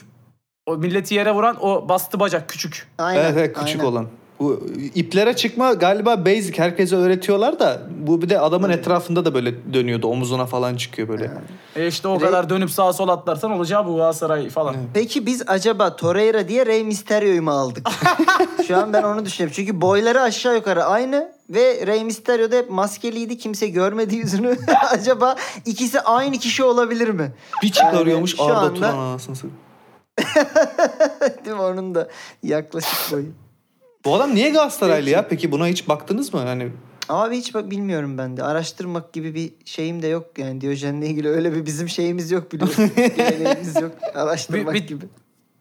o milleti yere vuran o bastı bacak küçük. aynen. evet, evet küçük aynen. olan. Bu iplere çıkma galiba basic herkese öğretiyorlar da bu bir de adamın etrafında da böyle dönüyordu. Omuzuna falan çıkıyor böyle. E işte o Rey- kadar dönüp sağa sola atlarsan olacağı bu Galatasaray falan. Peki biz acaba Torreira diye Rey Mysterio'yu mu aldık? Şu an ben onu düşünüyorum. Çünkü boyları aşağı yukarı aynı ve Rey Mysterio da hep maskeliydi. Kimse görmedi yüzünü. acaba ikisi aynı kişi olabilir mi? Bir çıkarıyormuş Yani şu Arda anda- Turan anasını. Değil mi? Onun da yaklaşık boyu. Bu adam niye Galatasaraylı ya? Peki buna hiç baktınız mı? Hani Abi hiç bak bilmiyorum ben de. Araştırmak gibi bir şeyim de yok yani Diyojen'le ilgili öyle bir bizim şeyimiz yok biliyorsun. Geleneğimiz yok. Araştırmak Bir- bir- gibi.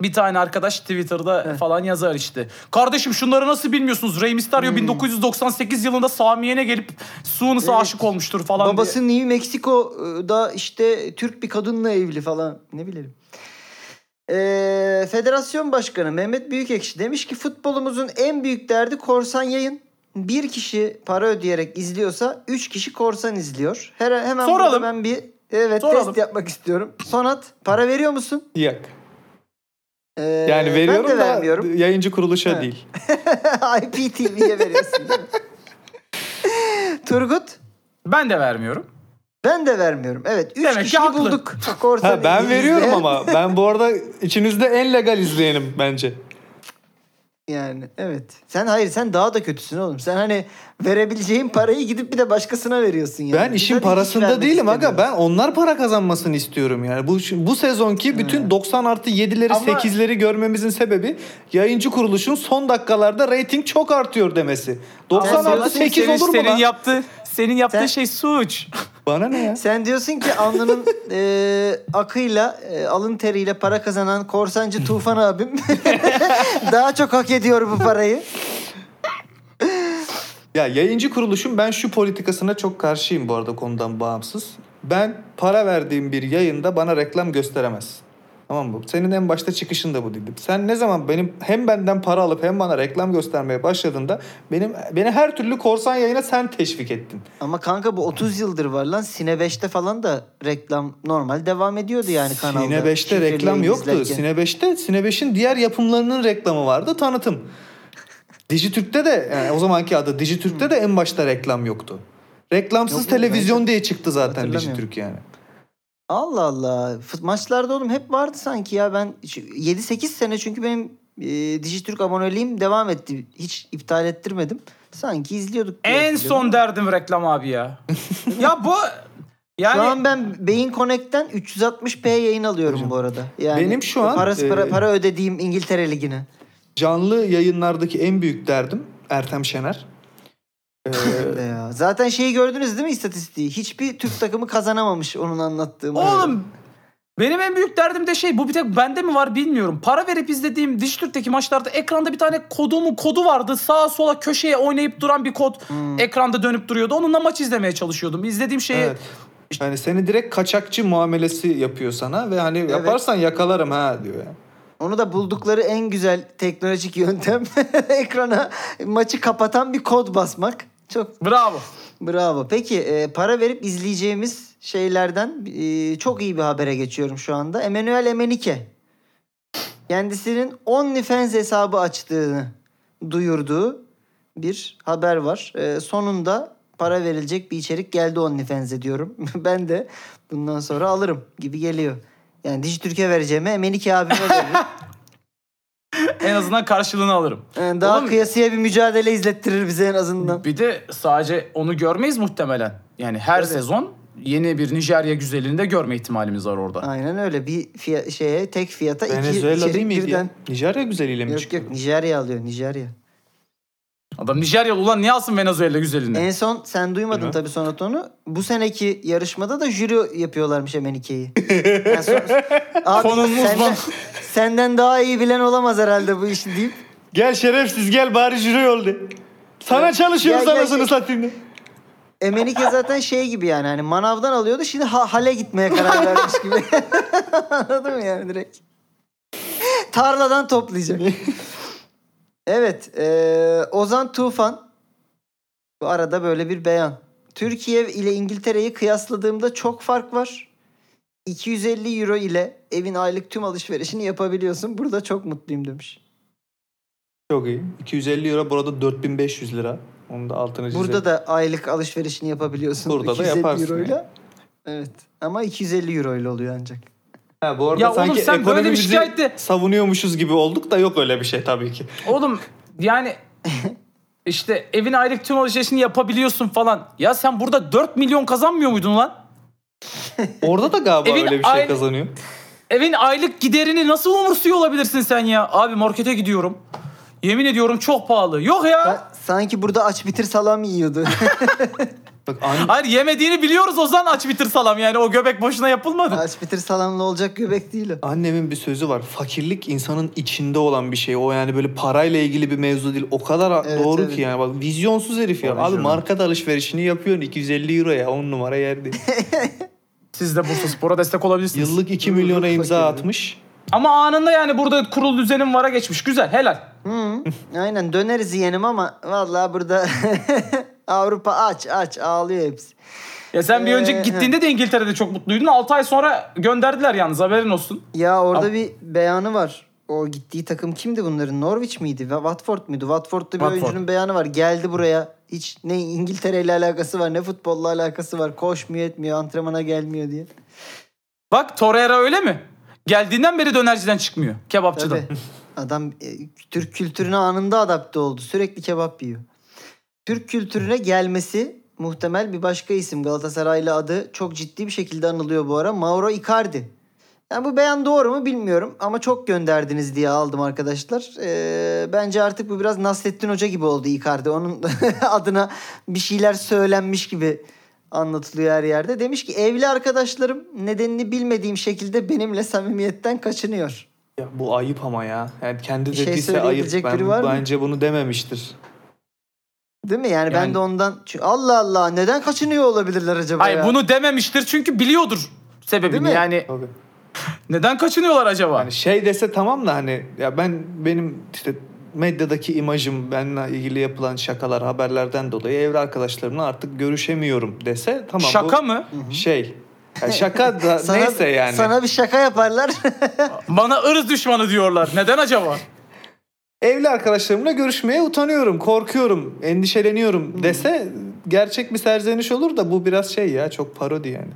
Bir tane arkadaş Twitter'da falan yazar işte. Kardeşim şunları nasıl bilmiyorsunuz? Rey Mysterio 1998 yılında Samiye'ne gelip Suunus'a Evet. aşık olmuştur falan diye. Babası New Mexico'da işte Türk bir kadınla evli falan. Ne bileyim. Ee, Federasyon Başkanı Mehmet Büyükekşi demiş ki futbolumuzun en büyük derdi korsan yayın. Bir kişi para ödeyerek izliyorsa üç kişi korsan izliyor. Her, hemen Soralım. ben bir evet Soralım. test yapmak istiyorum. Sonat para veriyor musun? yak. Ee, Yani veriyorum ben de da vermiyorum. yayıncı kuruluşa Evet. değil. IPTV'ye veriyorsun değil mi? Turgut? Ben de vermiyorum. Ben de vermiyorum. Evet. Üç Demek ki kişiyi haklı. bulduk. Korsan Ha, ben veriyorum izleyen. ama ben bu arada içinizde en legal izleyenim bence. Yani evet. Sen hayır sen daha da kötüsün oğlum. Sen hani verebileceğin parayı gidip bir de başkasına veriyorsun yani. Ben Biz işin parasında değilim aga. Ben onlar para kazanmasını istiyorum yani. Bu bu sezonki bütün 90 artı 7'leri Ama- 8'leri görmemizin sebebi yayıncı kuruluşun son dakikalarda reyting çok artıyor demesi. 90 Ama artı senin- 8 senin, olur mu senin lan? yaptığı senin yaptığı Sen- şey suç. Bana ne ya? Sen diyorsun ki alnının e, akıyla, e, alın teriyle para kazanan korsancı Tufan abim daha çok hak ediyor bu parayı. Ya yayıncı kuruluşun ben şu politikasına çok karşıyım bu arada konudan bağımsız. Ben para verdiğim bir yayında bana reklam gösteremez. Tamam mı? Senin en başta çıkışın da bu dedim. Sen ne zaman benim hem benden para alıp hem bana reklam göstermeye başladığında benim beni her türlü korsan yayına sen teşvik ettin. Ama kanka bu 30 yıldır var lan. Sine 5'te falan da reklam normal devam ediyordu yani kanalda. Sine 5'te Şifreli reklam yoktu. izlerken. Sine 5'te Sine 5'in diğer yapımlarının reklamı vardı, tanıtım. Dijitürk'te de yani o zamanki adı Dijitürk'te de en başta reklam yoktu. Reklamsız Yok televizyon diye çıktı zaten. Dijitürk yani. Allah Allah. Fut- Maçlarda oğlum hep vardı sanki ya. Ben şu- 7-8 sene çünkü benim e, Dijitürk aboneliğim devam etti. Hiç iptal ettirmedim. Sanki izliyorduk. diye En hatırlıyorum. son derdim reklam abi ya. ya bu Yani Şu an ben Beyin Connect'ten 360p yayın alıyorum Hocam, bu arada. Yani benim şu an, parası para, e, para ödediğim İngiltere Ligi'ne. Canlı yayınlardaki en büyük derdim Ertem Şener. Ee, ya. Zaten şeyi gördünüz değil mi istatistiği? Hiçbir Türk takımı kazanamamış onun anlattığım. oğlum benim en büyük derdim de şey bu bir tek bende mi var bilmiyorum. Para verip izlediğim Dijitürk'teki maçlarda ekranda bir tane kodumun kodu vardı. Sağa sola köşeye oynayıp duran bir kod Hmm. ekranda dönüp duruyordu. Onunla maç izlemeye çalışıyordum. İzlediğim şeyi evet. Yani seni direkt kaçakçı muamelesi yapıyor sana ve hani yaparsan yakalarım ha diyor yani. Onu da buldukları en güzel teknolojik yöntem ekrana maçı kapatan bir kod basmak. Çok bravo. bravo. Peki e, para verip izleyeceğimiz şeylerden e, çok iyi bir habere geçiyorum şu anda. Emmanuel Emenike. Kendisinin OnlyFans hesabı açtığını duyurduğu bir haber var. E, sonunda para verilecek bir içerik geldi OnlyFans'e diyorum. ben de bundan sonra alırım gibi geliyor. Yani Dijitürk'e vereceğime Emenike abime veririm. En azından karşılığını alırım. Yani daha Oğlum- kıyasıya bir mücadele izlettirir bize en azından. Bir de sadece onu görmeyiz muhtemelen. Yani her Evet. sezon yeni bir Nijerya güzelliğini de görme ihtimalimiz var orada. Aynen öyle. Bir fiya- şeye tek fiyata iki Venezuela içerik değil miydi birden. ya? Nijerya güzeliyle mi Yok çıkıyor? yok Nijerya alıyor Nijerya. Adam Nijeryalı ulan niye alsın Venezuela güzelliğini? En son sen duymadın tabii sonra onu. Bu seneki yarışmada da jüri yapıyorlarmış Emenike'yi. Yani son- Abi Konunun senden, senden daha iyi bilen olamaz herhalde bu işi deyip. Gel şerefsiz gel bari jüri oldu. Sana çalışıyoruz ya- ya- anasını satayım. Emenike zaten şey gibi yani hani manavdan alıyordu şimdi ha- hale gitmeye karar vermiş gibi. Anladın mı yani direkt? Tarladan toplayacak. Evet eee, Ozan Tufan bu arada böyle bir beyan. Türkiye ile İngiltere'yi kıyasladığımda çok fark var. 250 euro ile evin aylık tüm alışverişini yapabiliyorsun. Burada çok mutluyum demiş. Çok iyi. 250 euro burada 4500 lira. Onu da altını çizelim. Burada da aylık alışverişini yapabiliyorsun. Burada da 250 yaparsın euroyla. Evet. Ama 250 euro ile oluyor ancak. Ha, bu arada Ya oğlum sanki sen böyle bir şikayette- savunuyormuşuz gibi olduk da yok öyle bir şey tabii ki. Oğlum yani işte evin aylık tüm alışverişini yapabiliyorsun falan. Ya sen burada 4 milyon kazanmıyor muydun lan? Orada da galiba Evin öyle bir şey kazanıyor. Evin aylık giderini nasıl umursuyor olabilirsin sen ya? Abi markete gidiyorum. Yemin ediyorum çok pahalı. Yok ya. Ha, Sanki burada aç bitir salam yiyordu. Bak an- Hayır yemediğini biliyoruz Ozan aç bitir salam yani o göbek boşuna yapılmadı. aç bitir salamla olacak göbek değil o. annemin bir sözü var. Fakirlik insanın içinde olan bir şey. O yani böyle parayla ilgili bir mevzu değil. O kadar Evet, doğru evet. ki yani. Bak vizyonsuz herif ya. Abi canım. market alışverişini yapıyorsun 250 euro ya. 10 numara yer değil. Siz de Bursa Spor'a destek olabilirsiniz. Yıllık 2 Yıllık milyona imza atmış. Ama anında yani burada kurul düzenim vara geçmiş. Güzel helal. Hı, aynen döneriz yeğenim ama vallahi burada Avrupa aç aç ağlıyor hepsi. Ya sen bir Ee, önceki gittiğinde de İngiltere'de çok mutluydun. 6 ay sonra gönderdiler yalnız haberin olsun. Ya orada Ama- bir beyanı var. O gittiği takım kimdi bunların? Norwich miydi? Watford muydu? Watford'da bir Watford. oyuncunun beyanı var. Geldi buraya. Hiç ne İngiltere ile alakası var ne futbolla alakası var. Koşmuyor etmiyor antrenmana gelmiyor diye. Bak Torreira öyle mi? Geldiğinden beri dönerciden çıkmıyor. Kebapçıdan. Tabii. Adam e, Türk kültürüne anında adapte oldu. Sürekli kebap yiyor. Türk kültürüne gelmesi muhtemel bir başka isim. Galatasaraylı adı çok ciddi bir şekilde anılıyor bu ara. Mauro Icardi. Yani bu beyan doğru mu bilmiyorum ama çok gönderdiniz diye aldım arkadaşlar. Ee, bence artık bu biraz Nasrettin Hoca gibi oldu Icardi. Onun adına bir şeyler söylenmiş gibi anlatılıyor her yerde. Demiş ki evli arkadaşlarım nedenini bilmediğim şekilde benimle samimiyetten kaçınıyor. Ya bu ayıp ama ya. Yani kendi Bir şey dediyse ayıp. söyleyebilecek Ben, biri var mı? bence bunu dememiştir. Değil mi? Yani, ben Yani- de ondan Allah Allah neden kaçınıyor olabilirler acaba Ay ya? bunu dememiştir çünkü biliyordur sebebini. Değil mi? Yani Tabii. neden kaçınıyorlar acaba? Hani şey dese tamam da hani ya ben benim işte medyadaki imajım benimle ilgili yapılan şakalar haberlerden dolayı evli arkadaşlarımla artık görüşemiyorum dese tamam Şaka bu mı? şey ya şaka da Sana, neyse yani. Sana bir şaka yaparlar. Bana ırz düşmanı diyorlar. Neden acaba? Evli arkadaşlarımla görüşmeye utanıyorum, korkuyorum, endişeleniyorum dese gerçek bir serzeniş olur da bu biraz şey ya çok parodi yani.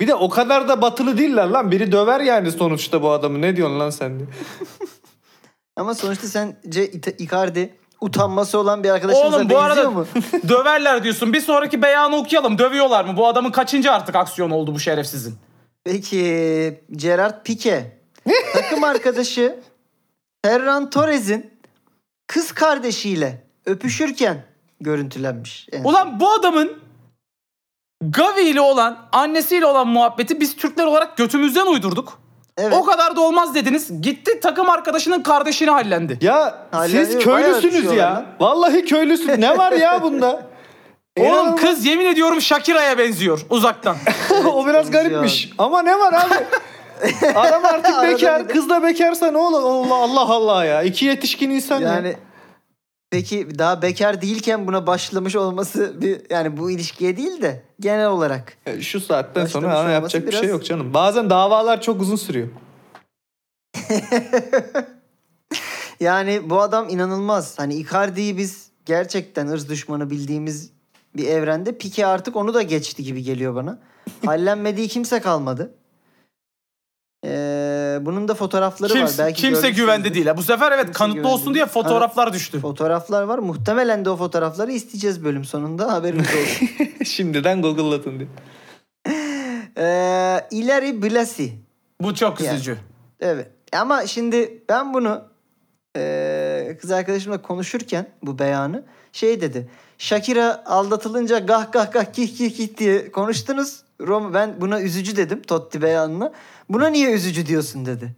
Bir de o kadar da batılı değiller lan. Biri döver yani sonuçta bu adamı. Ne diyorsun lan sen diye. Ama sonuçta sence Icardi utanması olan bir arkadaşımıza Oğlum bu benziyor arada mu? döverler diyorsun. Bir sonraki beyanı okuyalım. Dövüyorlar mı? Bu adamın kaçıncı artık aksiyon oldu bu şerefsizin? Peki Gerard Pique takım arkadaşı Ferran Torres'in kız kardeşiyle öpüşürken görüntülenmiş. En son. Ulan bu adamın Gavi ile olan, annesiyle olan muhabbeti biz Türkler olarak götümüzden uydurduk. evet. O kadar da olmaz dediniz. Gitti takım arkadaşının kardeşini hallendi. Ya Hala siz köylüsünüz ya. lan. Vallahi köylüsünüz. Ne var ya bunda? Oğlum kız yemin ediyorum Shakira'ya benziyor uzaktan. o biraz garipmiş. Ama ne var abi? Adam artık bekar. Kız da bekarsa ne olur? Allah Allah Allah ya. İki yetişkin insan ya. Yani peki daha bekar değilken buna başlamış olması bir yani bu ilişkiye değil de genel olarak. E, Şu saatten Başlamış sonra yapacak bir şey biraz- yok canım. Bazen davalar çok uzun sürüyor. Yani bu adam inanılmaz. Hani Icardi'yi biz gerçekten ırz düşmanı bildiğimiz bir evrende Pique artık onu da geçti gibi geliyor bana. Hallenmediği kimse kalmadı. Ee, bunun da fotoğrafları var. Kimse, Belki kimse güvende değil. ha. Bu sefer evet Kimse kanıtlı olsun değil. diye fotoğraflar düştü. Fotoğraflar var. Muhtemelen de o fotoğrafları isteyeceğiz bölüm sonunda. Haberiniz olsun. Şimdiden Google'latın diye. ee, Ilari Blasi. Bu çok Yani. üzücü. Evet. Ama şimdi ben bunu eee, kız arkadaşımla konuşurken bu beyanı şey dedi. Shakira aldatılınca gah gah gah kih kih kih diye konuştunuz. Rom, ben buna üzücü dedim Totti beyanına. Buna niye üzücü diyorsun dedi.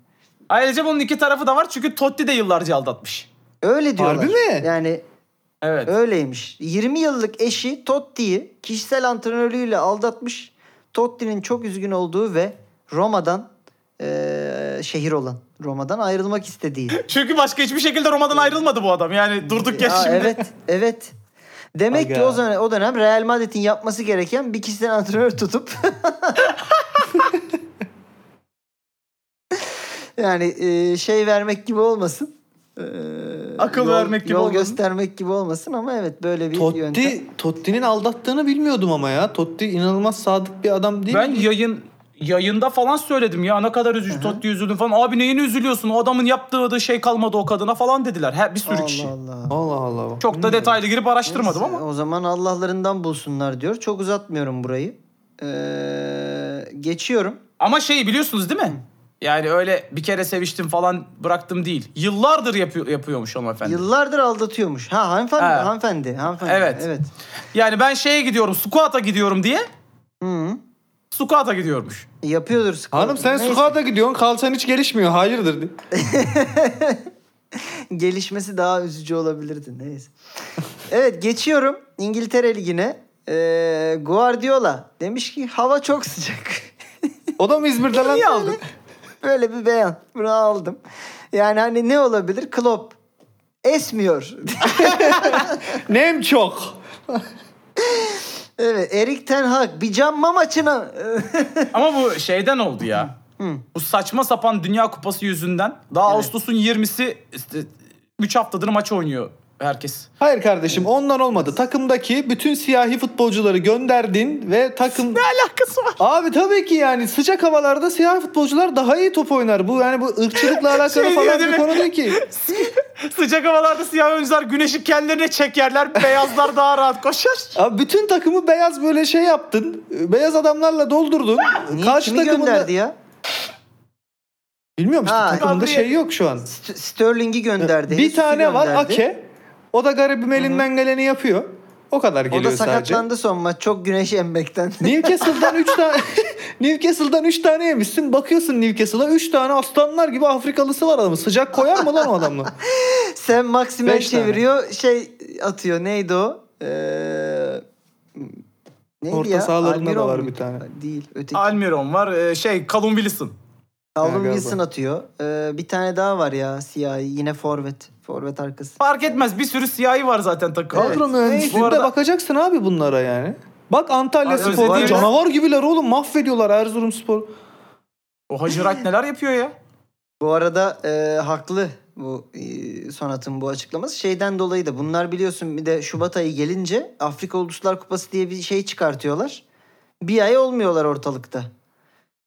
Ayrıca bunun iki tarafı da var çünkü Totti de yıllarca aldatmış. Öyle diyorlar. Harbi mi? Yani Evet. öyleymiş. 20 yıllık eşi Totti'yi kişisel antrenörlüğüyle aldatmış. Totti'nin çok üzgün olduğu ve Roma'dan eee, şehir olan Roma'dan ayrılmak istediği. Çünkü başka hiçbir şekilde Roma'dan ayrılmadı bu adam. Yani durduk ya Ya şimdi. evet, evet. Demek ki Aga. o dönem, o dönem Real Madrid'in yapması gereken bir kişisel antrenör tutup yani e, şey vermek gibi olmasın. E, Akıl yol- vermek gibi yol olmasın. göstermek gibi olmasın ama evet böyle bir yöntem. Totti, Totti'nin aldattığını bilmiyordum ama ya. Totti inanılmaz sadık bir adam değil Ben mi? yayın yayında falan söyledim ya ne kadar üzücü Totti üzüldüm falan. Abi neyini üzülüyorsun? O adamın yaptığı da şey kalmadı o kadına falan dediler. Her bir sürü kişi. Allah Allah. Allah Allah. Çok da detaylı girip araştırmadım Neyse, ama. O zaman Allah'larından bulsunlar diyor. Çok uzatmıyorum burayı. Ee, geçiyorum. Ama şey biliyorsunuz değil mi? Yani öyle bir kere seviştim falan bıraktım değil. Yıllardır yapıyor, yapıyormuş hanımefendi. Yıllardır aldatıyormuş. Ha hanımefendi, Ha. hanımefendi, hanımefendi. Evet. Evet. Yani ben şeye gidiyorum, squat'a gidiyorum diye Hı. squat'a gidiyormuş. Yapıyordur sıkı. Hanım sen Neyse. sokakta gidiyorsun kalçan hiç gelişmiyor. Hayırdır. Gelişmesi daha üzücü olabilirdi. Neyse. evet geçiyorum İngiltere Ligi'ne. Ee, Guardiola demiş ki hava çok sıcak. O da mı İzmir'de lan? Niye aldın? Böyle bir beyan. Bunu aldım. Yani hani ne olabilir? Klopp esmiyor. Nem çok. evet Erik Ten Hag bir camma maçına. Ama bu şeyden oldu ya. Bu saçma sapan Dünya Kupası yüzünden. Daha Ağustos'un 20'si işte 3 haftadır maç oynuyor herkes. Hayır kardeşim ondan olmadı. Takımdaki bütün siyahi futbolcuları gönderdin ve takım... Ne alakası var? Abi tabii ki yani sıcak havalarda siyahi futbolcular daha iyi top oynar. Bu yani bu ırkçılıkla alakalı Şey falan bir mi? konu değil ki. Sıcak havalarda siyah oyuncular güneşi kendilerine çekerler. Beyazlar daha rahat koşar. Abi bütün takımı beyaz böyle şey yaptın. Beyaz adamlarla doldurdun. Niye, Karşı kimi takımında... gönderdi ya? Bilmiyorum işte Ha, takımda Gabriel- şey yok şu an. St- Sterling'i gönderdi. bir tane var gönderdi. Ake. O da garibim elinden geleni yapıyor. O kadar O geliyor da sadece. sakatlandı son maç. Çok güneş emmekten. Newcastle'dan 3 tane Newcastle'dan 3 tane yemişsin. Bakıyorsun Newcastle'a 3 tane aslanlar gibi Afrikalısı var adamın. Sıcak koyar mı lan o adamla? Sen Maximen Beş tane. çeviriyor. Şey atıyor. Neydi o? Ee, neydi Orta ya? sahalarında da Almiron var muydu? bir tane. Değil. Öteki. Almiron var. e, şey Callum Wilson. Callum. Wilson atıyor. Ee, bir tane daha var ya siyahi. Yine forvet. Forvet arkası. Fark etmez. Bir sürü siyahi var zaten takımda. Kadro Evet. mühendisliğinde arada- bakacaksın abi bunlara yani. Bak Antalya Abi Spor özlediğimiz- canavar gibiler oğlum mahvediyorlar Erzurum Spor. O Hacı Wright neler yapıyor ya? Bu arada e, haklı bu e, Sonat'ın bu açıklaması. Şeyden dolayı da bunlar biliyorsun bir de Şubat ayı gelince Afrika Uluslar Kupası diye bir şey çıkartıyorlar. Bir ay olmuyorlar ortalıkta.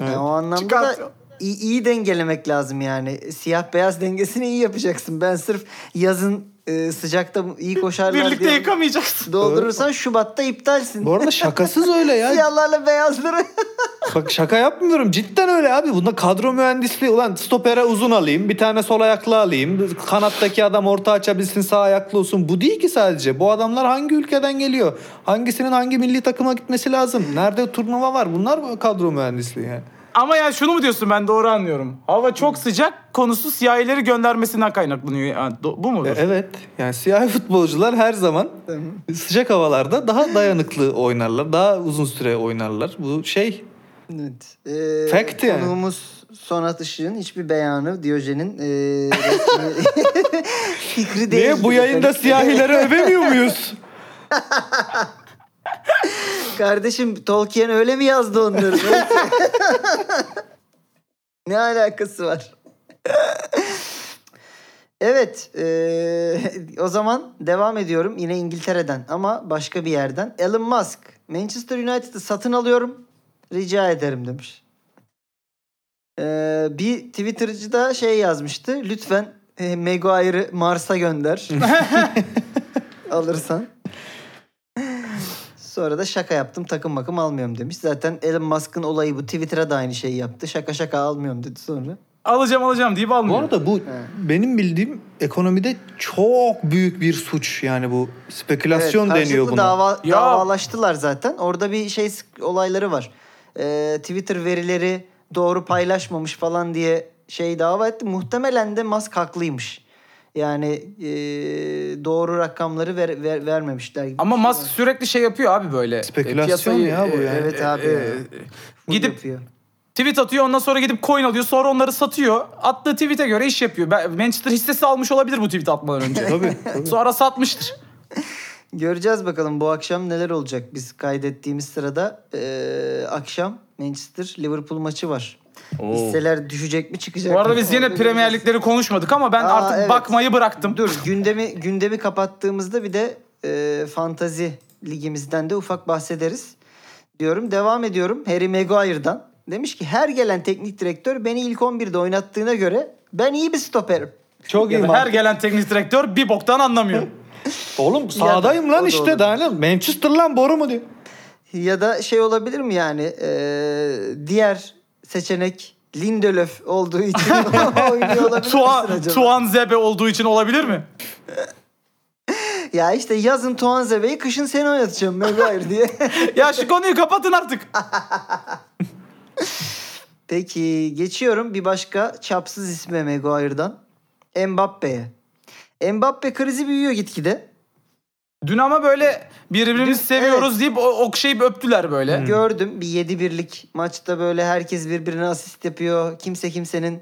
Evet. Yani o anlamda Çıkartıyor. da iyi, iyi dengelemek lazım yani. Siyah beyaz dengesini iyi yapacaksın. Ben sırf yazın e, sıcakta iyi koşarlar Birlikte diye yıkamayacaksın. doldurursan Şubat'ta iptalsin. Bu arada şakasız öyle ya. Siyahlarla beyazları. Bak şaka yapmıyorum. Cidden öyle abi. Bunda kadro mühendisliği. Ulan stopere uzun alayım. Bir tane sol ayaklı alayım. Kanattaki adam orta açabilsin sağ ayaklı olsun. Bu değil ki sadece. Bu adamlar hangi ülkeden geliyor? Hangisinin hangi milli takıma gitmesi lazım? Nerede turnuva var? Bunlar mı kadro mühendisliği yani? Ama yani şunu mu diyorsun ben doğru anlıyorum. Hava çok sıcak konusu siyahileri göndermesinden kaynaklanıyor. Yani, do- bu mu? E, evet. Yani siyahi futbolcular her zaman sıcak havalarda daha dayanıklı oynarlar. Daha uzun süre oynarlar. Bu şey Evet. Ee, Fact yani. Konuğumuz Sonat Işık'ın hiçbir beyanı Diyojen'in e, resmi fikri değil. Niye bu yayında siyahileri övemiyor muyuz? Kardeşim Tolkien öyle mi yazdı onları? Ne alakası var? evet. eee, o zaman devam ediyorum. Yine İngiltere'den ama başka bir yerden. Elon Musk. Manchester United'ı satın alıyorum. Rica ederim demiş. Eee, bir Twitter'cı da şey yazmıştı. Lütfen e, Maguire'ı Mars'a gönder. Alırsan. Sonra da şaka yaptım takım makım almıyorum demiş. Zaten Elon Musk'ın olayı bu. Twitter'a da aynı şeyi yaptı. Şaka şaka almıyorum dedi sonra. Alacağım alacağım deyip Bu almıyor. arada bu benim bildiğim ekonomide çok büyük bir suç. Yani bu spekülasyon Evet, deniyor buna. Dava, Ya- Davalaştılar zaten. Orada bir şey olayları var. Ee, Twitter verileri doğru paylaşmamış falan diye şey dava etti. Muhtemelen de Musk haklıymış. Yani e, doğru rakamları ver, ver- vermemişler. gibi. Ama Musk sürekli şey yapıyor abi böyle. E, Spekülasyon ya bu ya. Evet abi. Full gidip yapıyor. tweet atıyor ondan sonra gidip coin alıyor sonra onları satıyor. Attığı tweet'e göre iş yapıyor. Manchester hissesi almış olabilir bu tweet atmadan önce. Tabii, tabii. sonra satmıştır. Göreceğiz bakalım bu akşam neler olacak. Biz kaydettiğimiz sırada e, akşam Manchester Liverpool maçı var. Hisseler düşecek mi çıkacak Bu arada mı? biz yine Premier. Ligleri konuşmadık ama ben Aa, artık evet. bakmayı bıraktım. Dur gündemi gündemi kapattığımızda bir de e, fantazi ligimizden de ufak bahsederiz diyorum. Devam ediyorum Harry Maguire'dan. Demiş ki her gelen teknik direktör beni ilk 11'de oynattığına göre ben iyi bir stoperim. Çok iyi Ya her gelen teknik direktör bir boktan anlamıyor. Oğlum sağdayım o lan işte daha ne? Manchester lan boru mu diyor. Ya da şey olabilir mi yani e, diğer seçenek Lindelöf olduğu için oynuyor olabilir Tuan, misin acaba? Tuan Zebe olduğu için olabilir mi? Ya işte yazın Tuan Zebe'yi kışın seni oynatacağım Maguire diye. ya şu konuyu kapatın artık. Peki geçiyorum bir başka çapsız isme Maguire'dan. Mbappe'ye. Mbappe krizi büyüyor gitgide. Dün ama böyle birbirimizi Dün- seviyoruz deyip o- okşayıp öptüler böyle. Gördüm bir 7-1'lik maçta böyle herkes birbirine asist yapıyor. Kimse kimsenin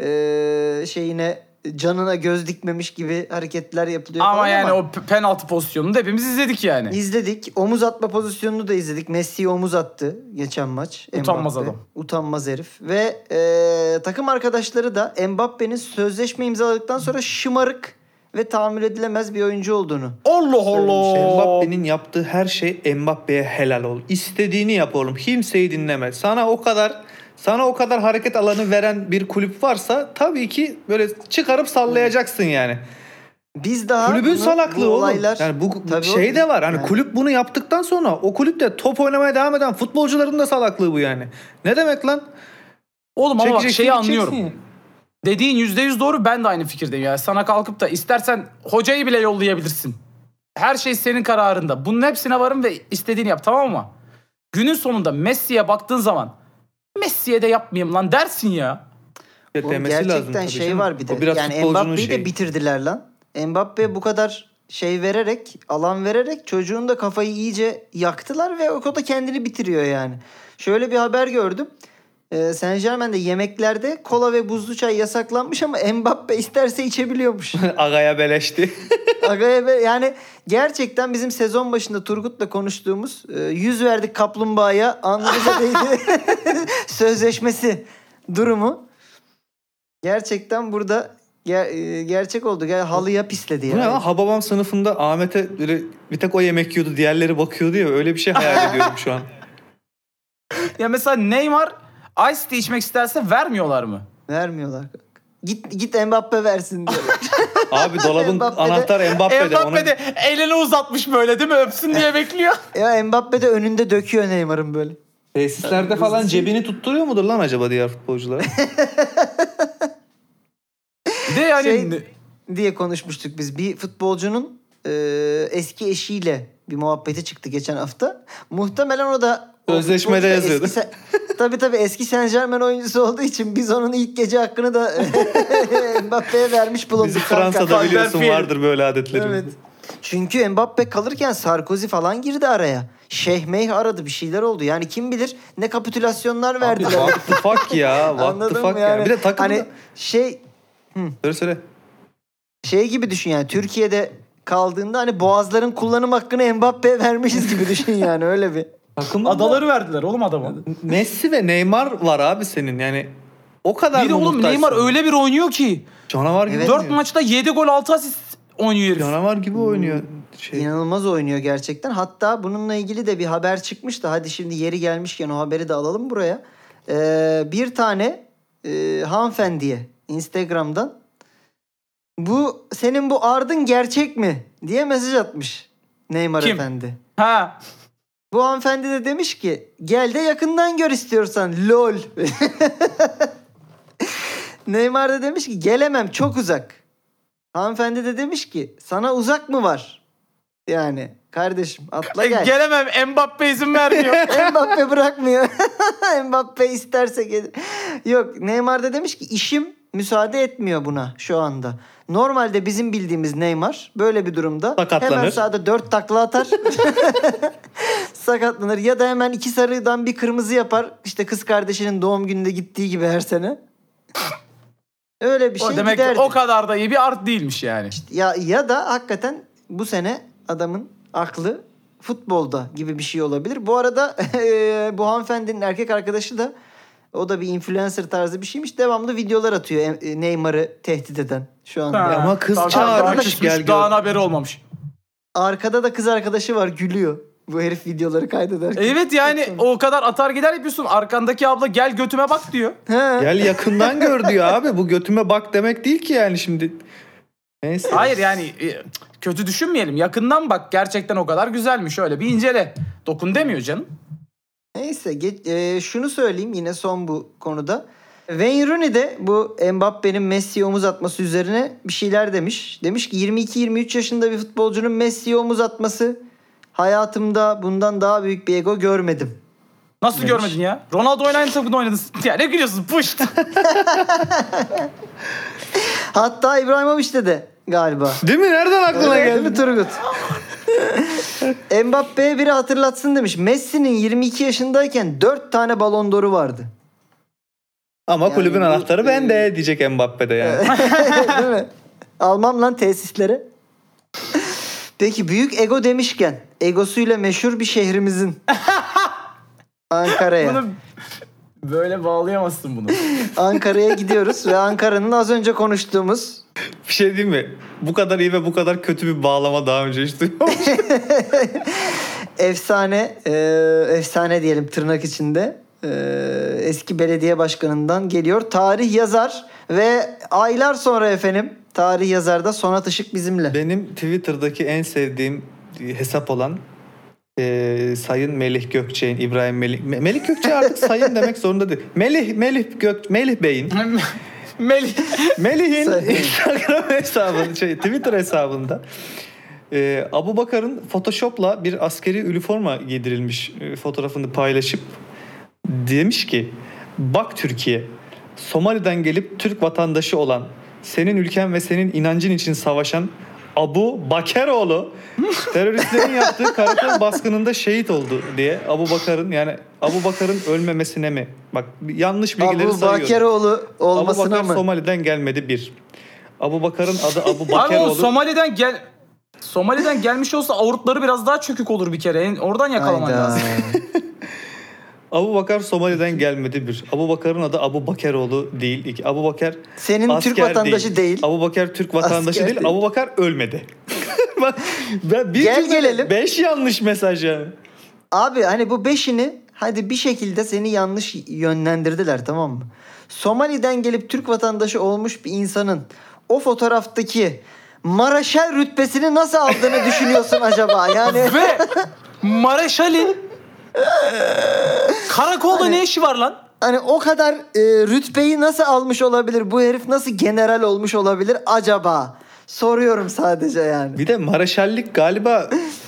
eee, şeyine canına göz dikmemiş gibi hareketler yapılıyor Ama yani ama o penaltı pozisyonunu da hepimiz izledik yani. izledik. Omuz atma pozisyonunu da izledik. Messi omuz attı geçen maç. Utanmaz Mbappe. adam. Utanmaz herif. Ve eee, takım arkadaşları da Mbappe'nin sözleşme imzaladıktan sonra şımarık ve tahammül edilemez bir oyuncu olduğunu Allah Allah. Mbappe'nin yaptığı her şey Mbappe'ye helal ol. İstediğini yap oğlum. Kimseyi dinleme. Sana o kadar sana o kadar hareket alanı veren bir kulüp varsa tabii ki böyle çıkarıp sallayacaksın yani. Biz daha Kulübün bunu- salaklığı bu oğlum. olaylar Yani bu Tabii şey o- de var. Hani yani kulüp bunu yaptıktan sonra o kulüpte top oynamaya devam eden futbolcuların da salaklığı bu yani. Ne demek lan? Oğlum ama bak şeyi anlıyorum. ya. Dediğin yüzde yüz doğru ben de aynı fikirdeyim. Yani sana kalkıp da istersen hocayı bile yollayabilirsin. Her şey senin kararında. Bunun hepsine varım ve istediğini yap tamam mı? Günün sonunda Messi'ye baktığın zaman Messi'ye de yapmayayım lan dersin ya. Oğlum Demesi gerçekten lazım tabii şey canım. var bir de. O biraz yani Mbappe'yi de şeyi. bitirdiler lan. Mbappe bu kadar şey vererek, alan vererek çocuğun da kafayı iyice yaktılar ve o da kendini bitiriyor yani. Şöyle bir haber gördüm. Ee, Saint Germain'de yemeklerde kola ve buzlu çay yasaklanmış ama Mbappe isterse içebiliyormuş. Agaya beleşti. Agaya be- yani gerçekten bizim sezon başında Turgut'la konuştuğumuz e, yüz verdik kaplumbağaya alnımıza değdi sözleşmesi durumu. Gerçekten burada ger- e, gerçek oldu. Gel halıya pisledi Bu ne yani. lan? Hababam sınıfında Ahmet'e böyle bir tek o yemek yiyordu diğerleri bakıyordu ya öyle bir şey hayal ediyorum şu an. Ya mesela Neymar Ice tea içmek isterse vermiyorlar mı? Vermiyorlar. Git git Mbappe versin diyor. Abi dolabın Mbappe'de- anahtar Mbappe'de. Onu- Mbappe de elini uzatmış böyle değil mi? Öpsün diye bekliyor. ya Mbappe de önünde döküyor Neymar'ın böyle. Tesislerde falan cebini tutturuyor mudur lan acaba diğer futbolculara? Bir de yani Şey- diye konuşmuştuk biz. Bir futbolcunun e, eski eşiyle bir muhabbeti çıktı geçen hafta. Muhtemelen o da Sözleşmede da yazıyordu. eski tabii tabii eski Saint Germain oyuncusu olduğu için biz onun ilk gece hakkını da Mbappe'ye vermiş bulunduk. Kanka. Fransa'da Van biliyorsun vardır böyle adetlerimiz. Evet. Çünkü Mbappe kalırken Sarkozy falan girdi araya. Şeyh Meyh aradı bir şeyler oldu. Yani kim bilir ne kapitülasyonlar Abi verdiler. what the fuck ya. What the Anladın fuck mı ya. yani? Bir de takımda... Hani şey Söyle söyle. şey gibi düşün yani Türkiye'de kaldığında hani boğazların kullanım hakkını Mbappe'ye vermişiz gibi düşün yani öyle bir. Takımda adaları verdiler oğlum adama. Messi ve Neymar var abi senin yani. O kadar Bir de mı oğlum muhtaçsın? Neymar öyle bir oynuyor ki. Canavar gibi Evet. 4 oynuyor. maçta 7 gol 6 asist oynuyor herif. Canavar gibi oynuyor. Şey. İnanılmaz oynuyor gerçekten. Hatta bununla ilgili de bir haber çıkmıştı. Hadi şimdi yeri gelmişken o haberi de alalım buraya. Ee, bir tane e, hanımefendiye Instagram'dan bu senin bu ardın gerçek mi diye mesaj atmış Neymar Kim? efendi. Ha. Bu hanımefendi de demiş ki gel de yakından gör istiyorsan lol. Neymar da demiş ki gelemem çok uzak. Hanımefendi de demiş ki sana uzak mı var? Yani kardeşim atla gel. Gelemem Mbappe izin vermiyor. Mbappe bırakmıyor. Mbappe isterse gelir. Yok Neymar da demiş ki işim müsaade etmiyor buna şu anda. Normalde bizim bildiğimiz Neymar böyle bir durumda Sakatlanır. hemen sahada dört takla atar. sakatlanır ya da hemen iki sarıdan bir kırmızı yapar. İşte kız kardeşinin doğum gününde gittiği gibi her sene. Öyle bir şey o demek ki giderdi. o kadar da iyi bir art değilmiş yani. Ya ya da hakikaten bu sene adamın aklı futbolda gibi bir şey olabilir. Bu arada bu hanımefendinin erkek arkadaşı da o da bir influencer tarzı bir şeymiş. Devamlı videolar atıyor e, Neymar'ı tehdit eden şu anda. Ha. Ama kız çağırmış, gel gör. Daha haberi olmamış. Arkada da kız arkadaşı var gülüyor. Bu herif videoları kaydederken. Evet yani o kadar atar gider yapıyorsun. Arkandaki abla gel götüme bak diyor. He. Gel yakından gör diyor abi. Bu götüme bak demek değil ki yani şimdi. Neyse. Hayır yani e, kötü düşünmeyelim. Yakından bak gerçekten o kadar güzelmiş. Öyle bir incele. Dokun demiyor canım. Neyse geç- e, şunu söyleyeyim yine son bu konuda. Wayne Rooney de bu Mbappe'nin Messi'ye omuz atması üzerine bir şeyler demiş. Demiş ki 22-23 yaşında bir futbolcunun Messi'ye omuz atması hayatımda bundan daha büyük bir ego görmedim. Nasıl Demiş. görmedin ya? Ronaldo oynayan takımda oynadın. Ya ne gülüyorsun? Puşt. Hatta İbrahimovic de de galiba. Değil mi? Nereden aklına Öyle değil geldi? mi Turgut? Mbappe'ye biri hatırlatsın demiş. Messi'nin 22 yaşındayken 4 tane balon d'Or'u vardı. Ama Yani kulübün bu- anahtarı bende diyecek Mbappe'de yani. Değil mi? Almam lan tesislere. Peki büyük ego demişken egosuyla meşhur bir şehrimizin Ankara'ya. Bunu böyle bağlayamazsın bunu. Ankara'ya gidiyoruz ve Ankara'nın az önce konuştuğumuz bir şey diyeyim mi? Bu kadar iyi ve bu kadar kötü bir bağlama daha önce hiç duymamıştım. efsane e, efsane diyelim tırnak içinde e, eski belediye başkanından geliyor. Tarih yazar ve aylar sonra efendim tarih yazarda Sonat Işık bizimle. Benim Twitter'daki en sevdiğim hesap olan e, Sayın Melih Gökçe'nin İbrahim Melih Me- Melih Gökçe artık sayın demek zorunda değil. Melih Melih Gök Melih Bey'in Melih. Melih'in. Instagram hesabında şey Twitter hesabında e, Abu Bakar'ın Photoshop'la bir askeri üniforma giydirilmiş e, fotoğrafını paylaşıp demiş ki bak Türkiye Somali'den gelip Türk vatandaşı olan senin ülken ve senin inancın için savaşan Abu Bakeroğlu teröristlerin yaptığı karakol baskınında şehit oldu diye Abu Bakar'ın yani Abu Bakar'ın ölmemesine mi? Bak yanlış bilgileri Abu sayıyorum. Bakeroğlu Abu olmasına Bakar mı? Somali'den gelmedi bir. Abu Bakar'ın adı Abu Abi o Bakeroğlu. Somali'den gel... Somali'den gelmiş olsa avurtları biraz daha çökük olur bir kere. Oradan yakalaman Hayda. lazım. Abu Bakar Somali'den gelmedi bir. Abu Bakar'ın adı Abu Bakeroğlu değil. İki. Abu Bakar Senin asker Türk vatandaşı değil. Abu Bakar Türk vatandaşı Asker değil. değil. Abu Bakar ölmedi. Bak, ben bir Gel gelelim. Beş yanlış mesaj yani. Abi hani bu beşini hadi bir şekilde seni yanlış yönlendirdiler tamam mı? Somali'den gelip Türk vatandaşı olmuş bir insanın o fotoğraftaki Maraşel rütbesini nasıl aldığını düşünüyorsun acaba? Yani Ve Mareşal'in karakolda ne işi var lan? hani o kadar e, rütbeyi nasıl almış olabilir? Bu herif nasıl general olmuş olabilir acaba? Soruyorum sadece yani. Bir de Maraşallik galiba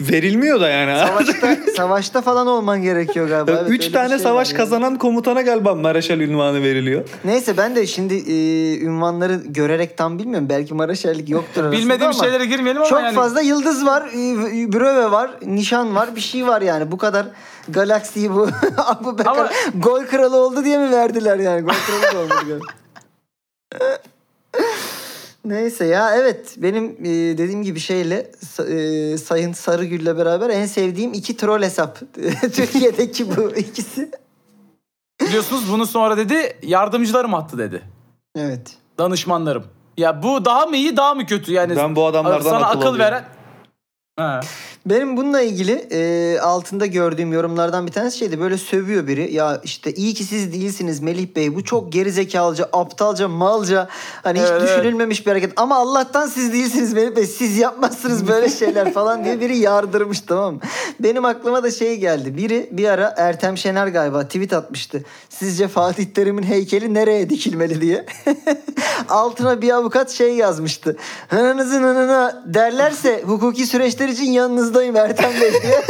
verilmiyor da yani. Savaşta, savaşta falan olman gerekiyor galiba. Evet, Üç tane şey savaş yani. kazanan komutana galiba Maraşal ünvanı veriliyor. Neyse ben de şimdi e, ünvanları görerek tam bilmiyorum. Belki Maraşerlik yoktur arasında Bilmediğim ama şeylere girmeyelim ama Çok yani. fazla yıldız var, e, bröve var, nişan var, bir şey var yani. Bu kadar galaksiyi bu Abu Bekar Ama- gol kralı oldu diye mi verdiler yani? Gol kralı da olmadı. Neyse ya evet benim e, dediğim gibi şeyle e, Sayın Sarıgül'le beraber en sevdiğim iki troll hesap. Türkiye'deki bu ikisi. Biliyorsunuz bunu sonra dedi yardımcılarım attı dedi. Evet. Danışmanlarım. Ya bu daha mı iyi daha mı kötü yani? Ben bu adamlardan sana akıl akıl veren. Ha. Benim bununla ilgili e, altında gördüğüm yorumlardan bir tanesi şeydi. Böyle sövüyor biri. Ya işte iyi ki siz değilsiniz Melih Bey. Bu çok gerizekalıca, aptalca, malca. Hani hiç Evet, düşünülmemiş bir hareket. Ama Allah'tan siz değilsiniz Melih Bey. Siz yapmazsınız böyle şeyler falan diye biri yardırmış tamam mı? Benim aklıma da şey geldi. Biri bir ara Ertem Şener galiba tweet atmıştı. Sizce Fatih Terim'in heykeli nereye dikilmeli diye. Altına bir avukat şey yazmıştı. Hınınızın hınına derlerse hukuki süreçler için yanınızdayım Ertem Bey diye.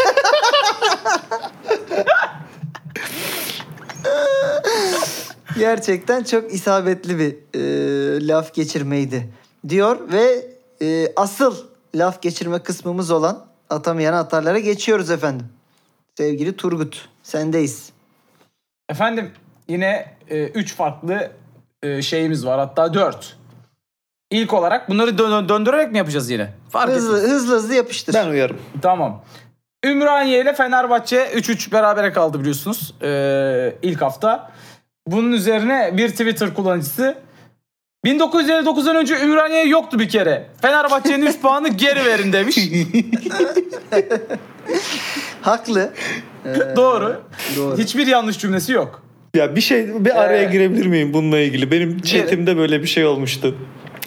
Gerçekten çok isabetli bir e, laf geçirmeydi diyor ve e, asıl laf geçirme kısmımız olan atamayan atarlara geçiyoruz efendim. Sevgili Turgut sendeyiz. Efendim yine 3 farklı e, şeyimiz var hatta 4. İlk olarak bunları dö- döndürerek mi yapacağız yine? Fark Hızlı etmez. hızlı hızlı yapıştır. Ben uyarım. Tamam. Ümraniye ile Fenerbahçe 3-3 berabere kaldı biliyorsunuz ee, ilk hafta. Bunun üzerine bir Twitter kullanıcısı 1959'dan önce Ümraniye yoktu bir kere. Fenerbahçe'nin 3 puanı geri verin demiş. Haklı. Ee, Doğru. Doğru. Hiçbir yanlış cümlesi yok. Ya bir şey bir araya Ee, girebilir miyim bununla ilgili? Benim chatimde böyle bir şey olmuştu.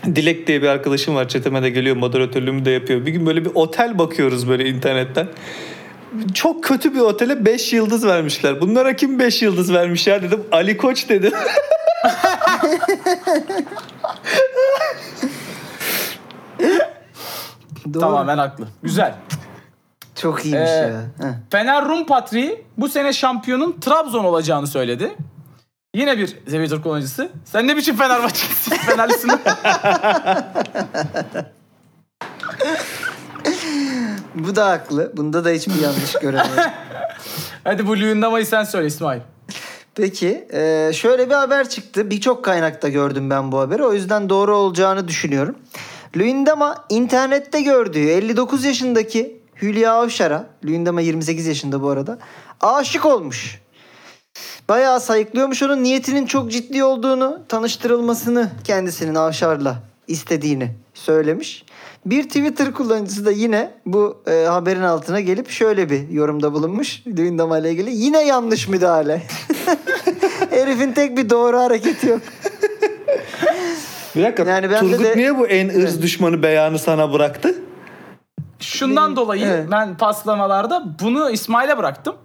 Dilek diye bir arkadaşım var. Chatime de geliyor. Moderatörlüğümü de yapıyor. Bir gün böyle bir otel bakıyoruz böyle internetten. Çok kötü bir otele 5 yıldız vermişler. Bunlara kim 5 yıldız vermiş ya dedim. Ali Koç dedim. Doğru. Tamamen haklı. Güzel. Çok iyiymiş Ee, ya. Heh. Fener Rum Patriği bu sene şampiyonun Trabzon olacağını söyledi. Yine bir Twitter kullanıcısı. Sen ne biçim Fenerbahçelisin? Fenerlisin. Bu da haklı. Bunda da hiçbir yanlış göremiyorum. Hadi bu Luyendama'yı sen söyle İsmail. Peki e, şöyle bir haber çıktı. Birçok kaynakta gördüm ben bu haberi. O yüzden doğru olacağını düşünüyorum. Luyendama internette gördüğü 59 yaşındaki Hülya Avşar'a, Luyendama 28 yaşında bu arada, aşık olmuş. Bayağı sayıklıyormuş onun niyetinin çok ciddi olduğunu, tanıştırılmasını kendisinin Avşar'la istediğini söylemiş. Bir Twitter kullanıcısı da yine bu e, haberin altına gelip şöyle bir yorumda bulunmuş Luyendama ile ilgili. Yine yanlış müdahale. Herifin tek bir doğru hareketi yok. Bir dakika. Yani ben de Turgut de- niye bu en ırz düşmanı beyanı sana bıraktı? Şundan dolayı evet. ben paslamalarda bunu İsmail'e bıraktım.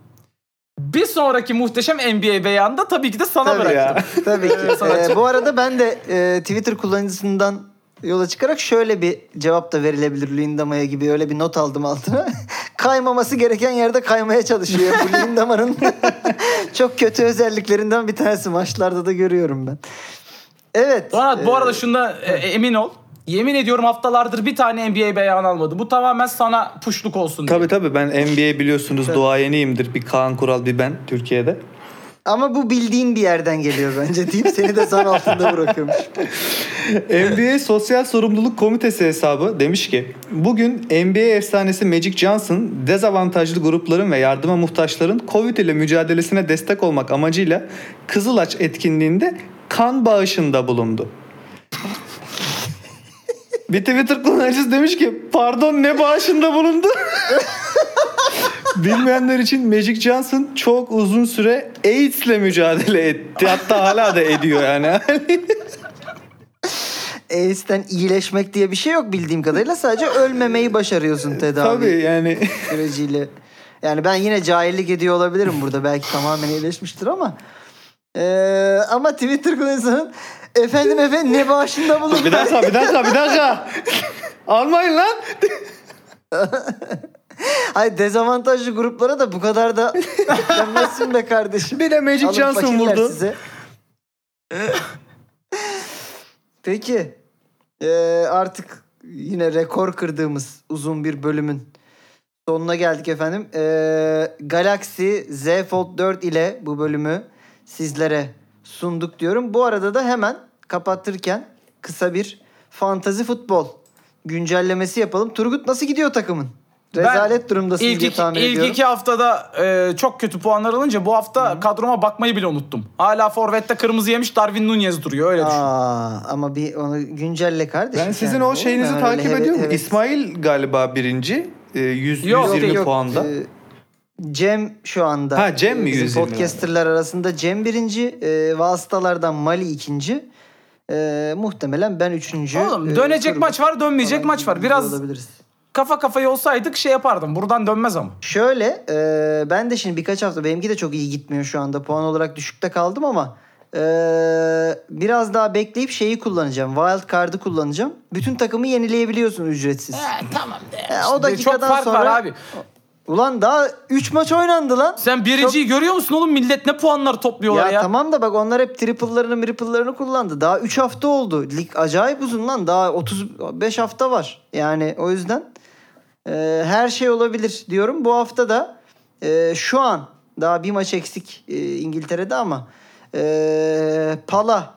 Bir sonraki muhteşem NBA beyanında tabii ki de sana Tabii bıraktım. ya. Tabii ki. Ee, bu arada ben de e, Twitter kullanıcısından yola çıkarak şöyle bir cevap da verilebilir Lindama'ya gibi öyle bir not aldım altına. Kaymaması gereken yerde kaymaya çalışıyor. Bu Lindama'nın çok kötü özelliklerinden bir tanesi maçlarda da görüyorum ben. Evet. Donat bu e, arada şunda e, emin ol. Yemin ediyorum haftalardır bir tane NBA beyanı almadı. Bu tamamen sana puşluk olsun diye. Tabii tabii ben NBA biliyorsunuz duayeniyimdir. Bir Kaan Kural bir ben Türkiye'de. Ama bu bildiğin bir yerden geliyor bence deyip seni de zan altında bırakıyormuş. NBA Sosyal Sorumluluk Komitesi hesabı demiş ki bugün NBA efsanesi Magic Johnson dezavantajlı grupların ve yardıma muhtaçların Covid ile mücadelesine destek olmak amacıyla Kızılaç etkinliğinde kan bağışında bulundu. Bir Twitter kullanıcısı demiş ki pardon ne bağışında bulundu? Bilmeyenler için Magic Johnson çok uzun süre AIDS'le mücadele etti. Hatta hala da ediyor yani. AIDS'ten iyileşmek diye bir şey yok bildiğim kadarıyla. Sadece ölmemeyi başarıyorsun tedavi Tabii yani. süreciyle. Yani ben yine cahillik ediyor olabilirim burada. Belki tamamen iyileşmiştir ama. Ee, ama Twitter kullanıcısının efendim efendim ne bağışında bulun. bir dakika, bir dakika, bir dakika. Almayın lan. Hayır dezavantajlı gruplara da bu kadar da denmesin be kardeşim. Bir de Magic Alın Johnson vurdu. Size. Peki. Ee, artık yine rekor kırdığımız uzun bir bölümün sonuna geldik efendim. Ee, Galaxy Z Fold 4 ile bu bölümü sizlere sunduk diyorum. Bu arada da hemen kapatırken kısa bir fantazi futbol güncellemesi yapalım. Turgut nasıl gidiyor takımın? Rezalet durumdasın İlk diye iki, tahmin ilk ediyorum. iki haftada e, çok kötü puanlar alınca bu hafta kadroma bakmayı bile unuttum. Hala forvette kırmızı yemiş Darwin Nunez duruyor öyle düşün. Aa, ama bir onu güncelle kardeşim. Ben sizin Yani o şeyinizi Yani takip heve- ediyorum. heves- İsmail galiba birinci. E, 100, Yok, 120 yok, puanda. e, Cem şu anda. Ha, Cem mi Bizim 120 podcasterlar arasında Cem birinci. E, vasıtalardan Mali ikinci. E, muhtemelen ben üçüncü. Oğlum E, dönecek Turgut maç var dönmeyecek maç var. Biraz olabiliriz. kafa kafaya olsaydık şey yapardım. Buradan dönmez ama. Şöyle e, ben de şimdi birkaç hafta benimki de çok iyi gitmiyor şu anda. Puan olarak düşükte kaldım ama e, biraz daha bekleyip şeyi kullanacağım. Wild card'ı kullanacağım. Bütün takımı yenileyebiliyorsun ücretsiz. tamam de. E, o Çok dakikadan fark sonra var abi. Ulan daha 3 maç oynandı lan. Sen birinciyi görüyor musun oğlum? Millet ne puanlar topluyorlar Ya, ya. tamam da bak onlar hep triple'larını miriple'larını kullandı. Daha 3 hafta oldu. Lig acayip uzun lan. Daha 35 hafta var. Yani o yüzden e, her şey olabilir diyorum. Bu hafta da e, şu an daha bir maç eksik e, İngiltere'de ama e, Pala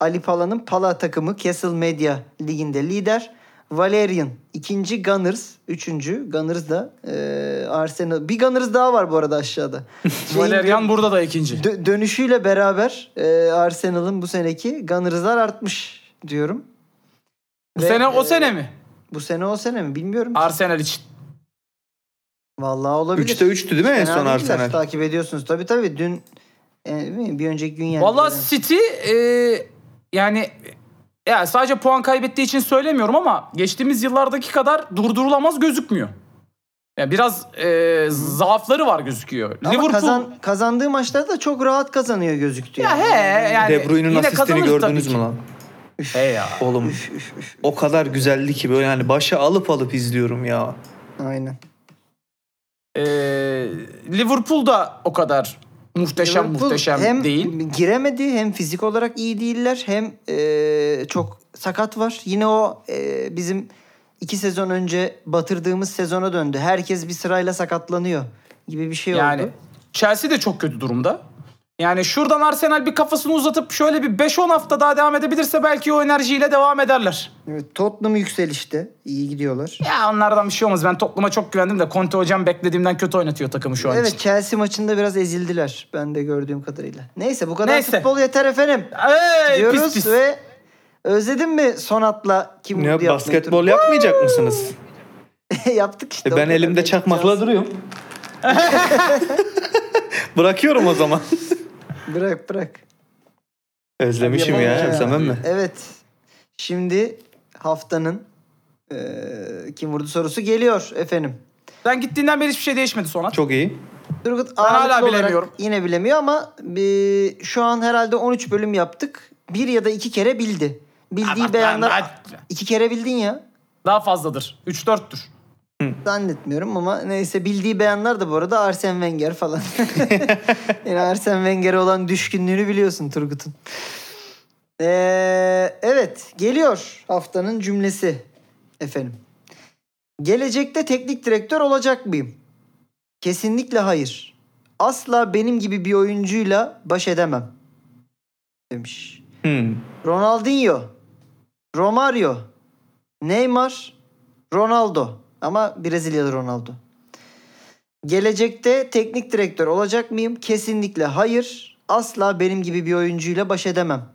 Ali Pala'nın Pala takımı Castle Media liginde lider. Valerian ikinci Gunners üçüncü Gunners da e, Arsenal bir Gunners daha var bu arada aşağıda. Valerian burada da ikinci. Dö- dönüşüyle beraber e, Arsenal'ın bu seneki Gunners'lar artmış diyorum. Bu Ve, sene o e, sene mi? Bu sene o sene mi bilmiyorum. ki. Arsenal için. Vallahi olabilir. 3'te 3'tü değil mi en Fena son değiller, Arsenal? Takip ediyorsunuz. Tabii tabii dün e, değil mi? bir önceki gün yani. Vallahi City e, yani ya sadece puan kaybettiği için söylemiyorum ama geçtiğimiz yıllardaki kadar durdurulamaz gözükmüyor. Yani biraz e, zaafları var gözüküyor. Ama Liverpool kazan, kazandığı maçlarda da çok rahat kazanıyor gözüktü. ya yani. he yani De Bruyne'nin yine asistini kazanır gördünüz mü lan? He ya. Oğlum o kadar güzeldi ki böyle yani başa alıp alıp izliyorum ya. Aynen. E, Liverpool da o kadar muhteşem Liverpool muhteşem hem değil. giremedi hem fizik olarak iyi değiller hem e, çok sakat var. Yine o e, bizim iki sezon önce batırdığımız sezona döndü. Herkes bir sırayla sakatlanıyor gibi bir şey Yani oldu. Chelsea de çok kötü durumda. Yani şuradan Arsenal bir kafasını uzatıp şöyle bir 5-10 hafta daha devam edebilirse belki o enerjiyle devam ederler. Evet, Tottenham yükselişte. iyi gidiyorlar. Ya onlardan bir şey olmaz. Ben Tottenham'a çok güvendim de Conte hocam beklediğimden kötü oynatıyor takımı şu an Evet için. Chelsea maçında biraz ezildiler. Ben de gördüğüm kadarıyla. Neyse bu kadar Neyse. futbol yeter efendim. Ey, Diyoruz pis pis. ve özledin mi Sonat'la kim vurdu Ne yapmayı? basketbol yapmayacak mısınız? Yaptık işte. E o ben kadar. elimde çakmakla duruyorum. Bırakıyorum o zaman. Bırak bırak. Özlemişim ya. Yapamayacağım. Özlemem mi? Evet. Şimdi haftanın eee, kim vurdu sorusu geliyor efendim. Sen gittiğinden beri hiçbir şey değişmedi sonra. Çok iyi. Turgut hala ağırlıklı olarak bilemiyorum. Yine bilemiyor ama bir, şu an herhalde 13 bölüm yaptık. Bir ya da iki kere bildi. Bildiği beyanlar iki kere bildin ya. Daha fazladır. 3-4'tür. Zannetmiyorum ama neyse bildiği beyanlar da bu arada Arsene Wenger falan. yani Arsene Wenger'e olan düşkünlüğünü biliyorsun Turgut'un. Ee, evet geliyor haftanın cümlesi efendim. Gelecekte teknik direktör olacak mıyım? Kesinlikle hayır. Asla benim gibi bir oyuncuyla baş edemem. Demiş. Hmm. Ronaldinho, Romario, Neymar, Ronaldo ama Brezilyalı Ronaldo. Gelecekte teknik direktör olacak mıyım? Kesinlikle hayır. Asla benim gibi bir oyuncuyla baş edemem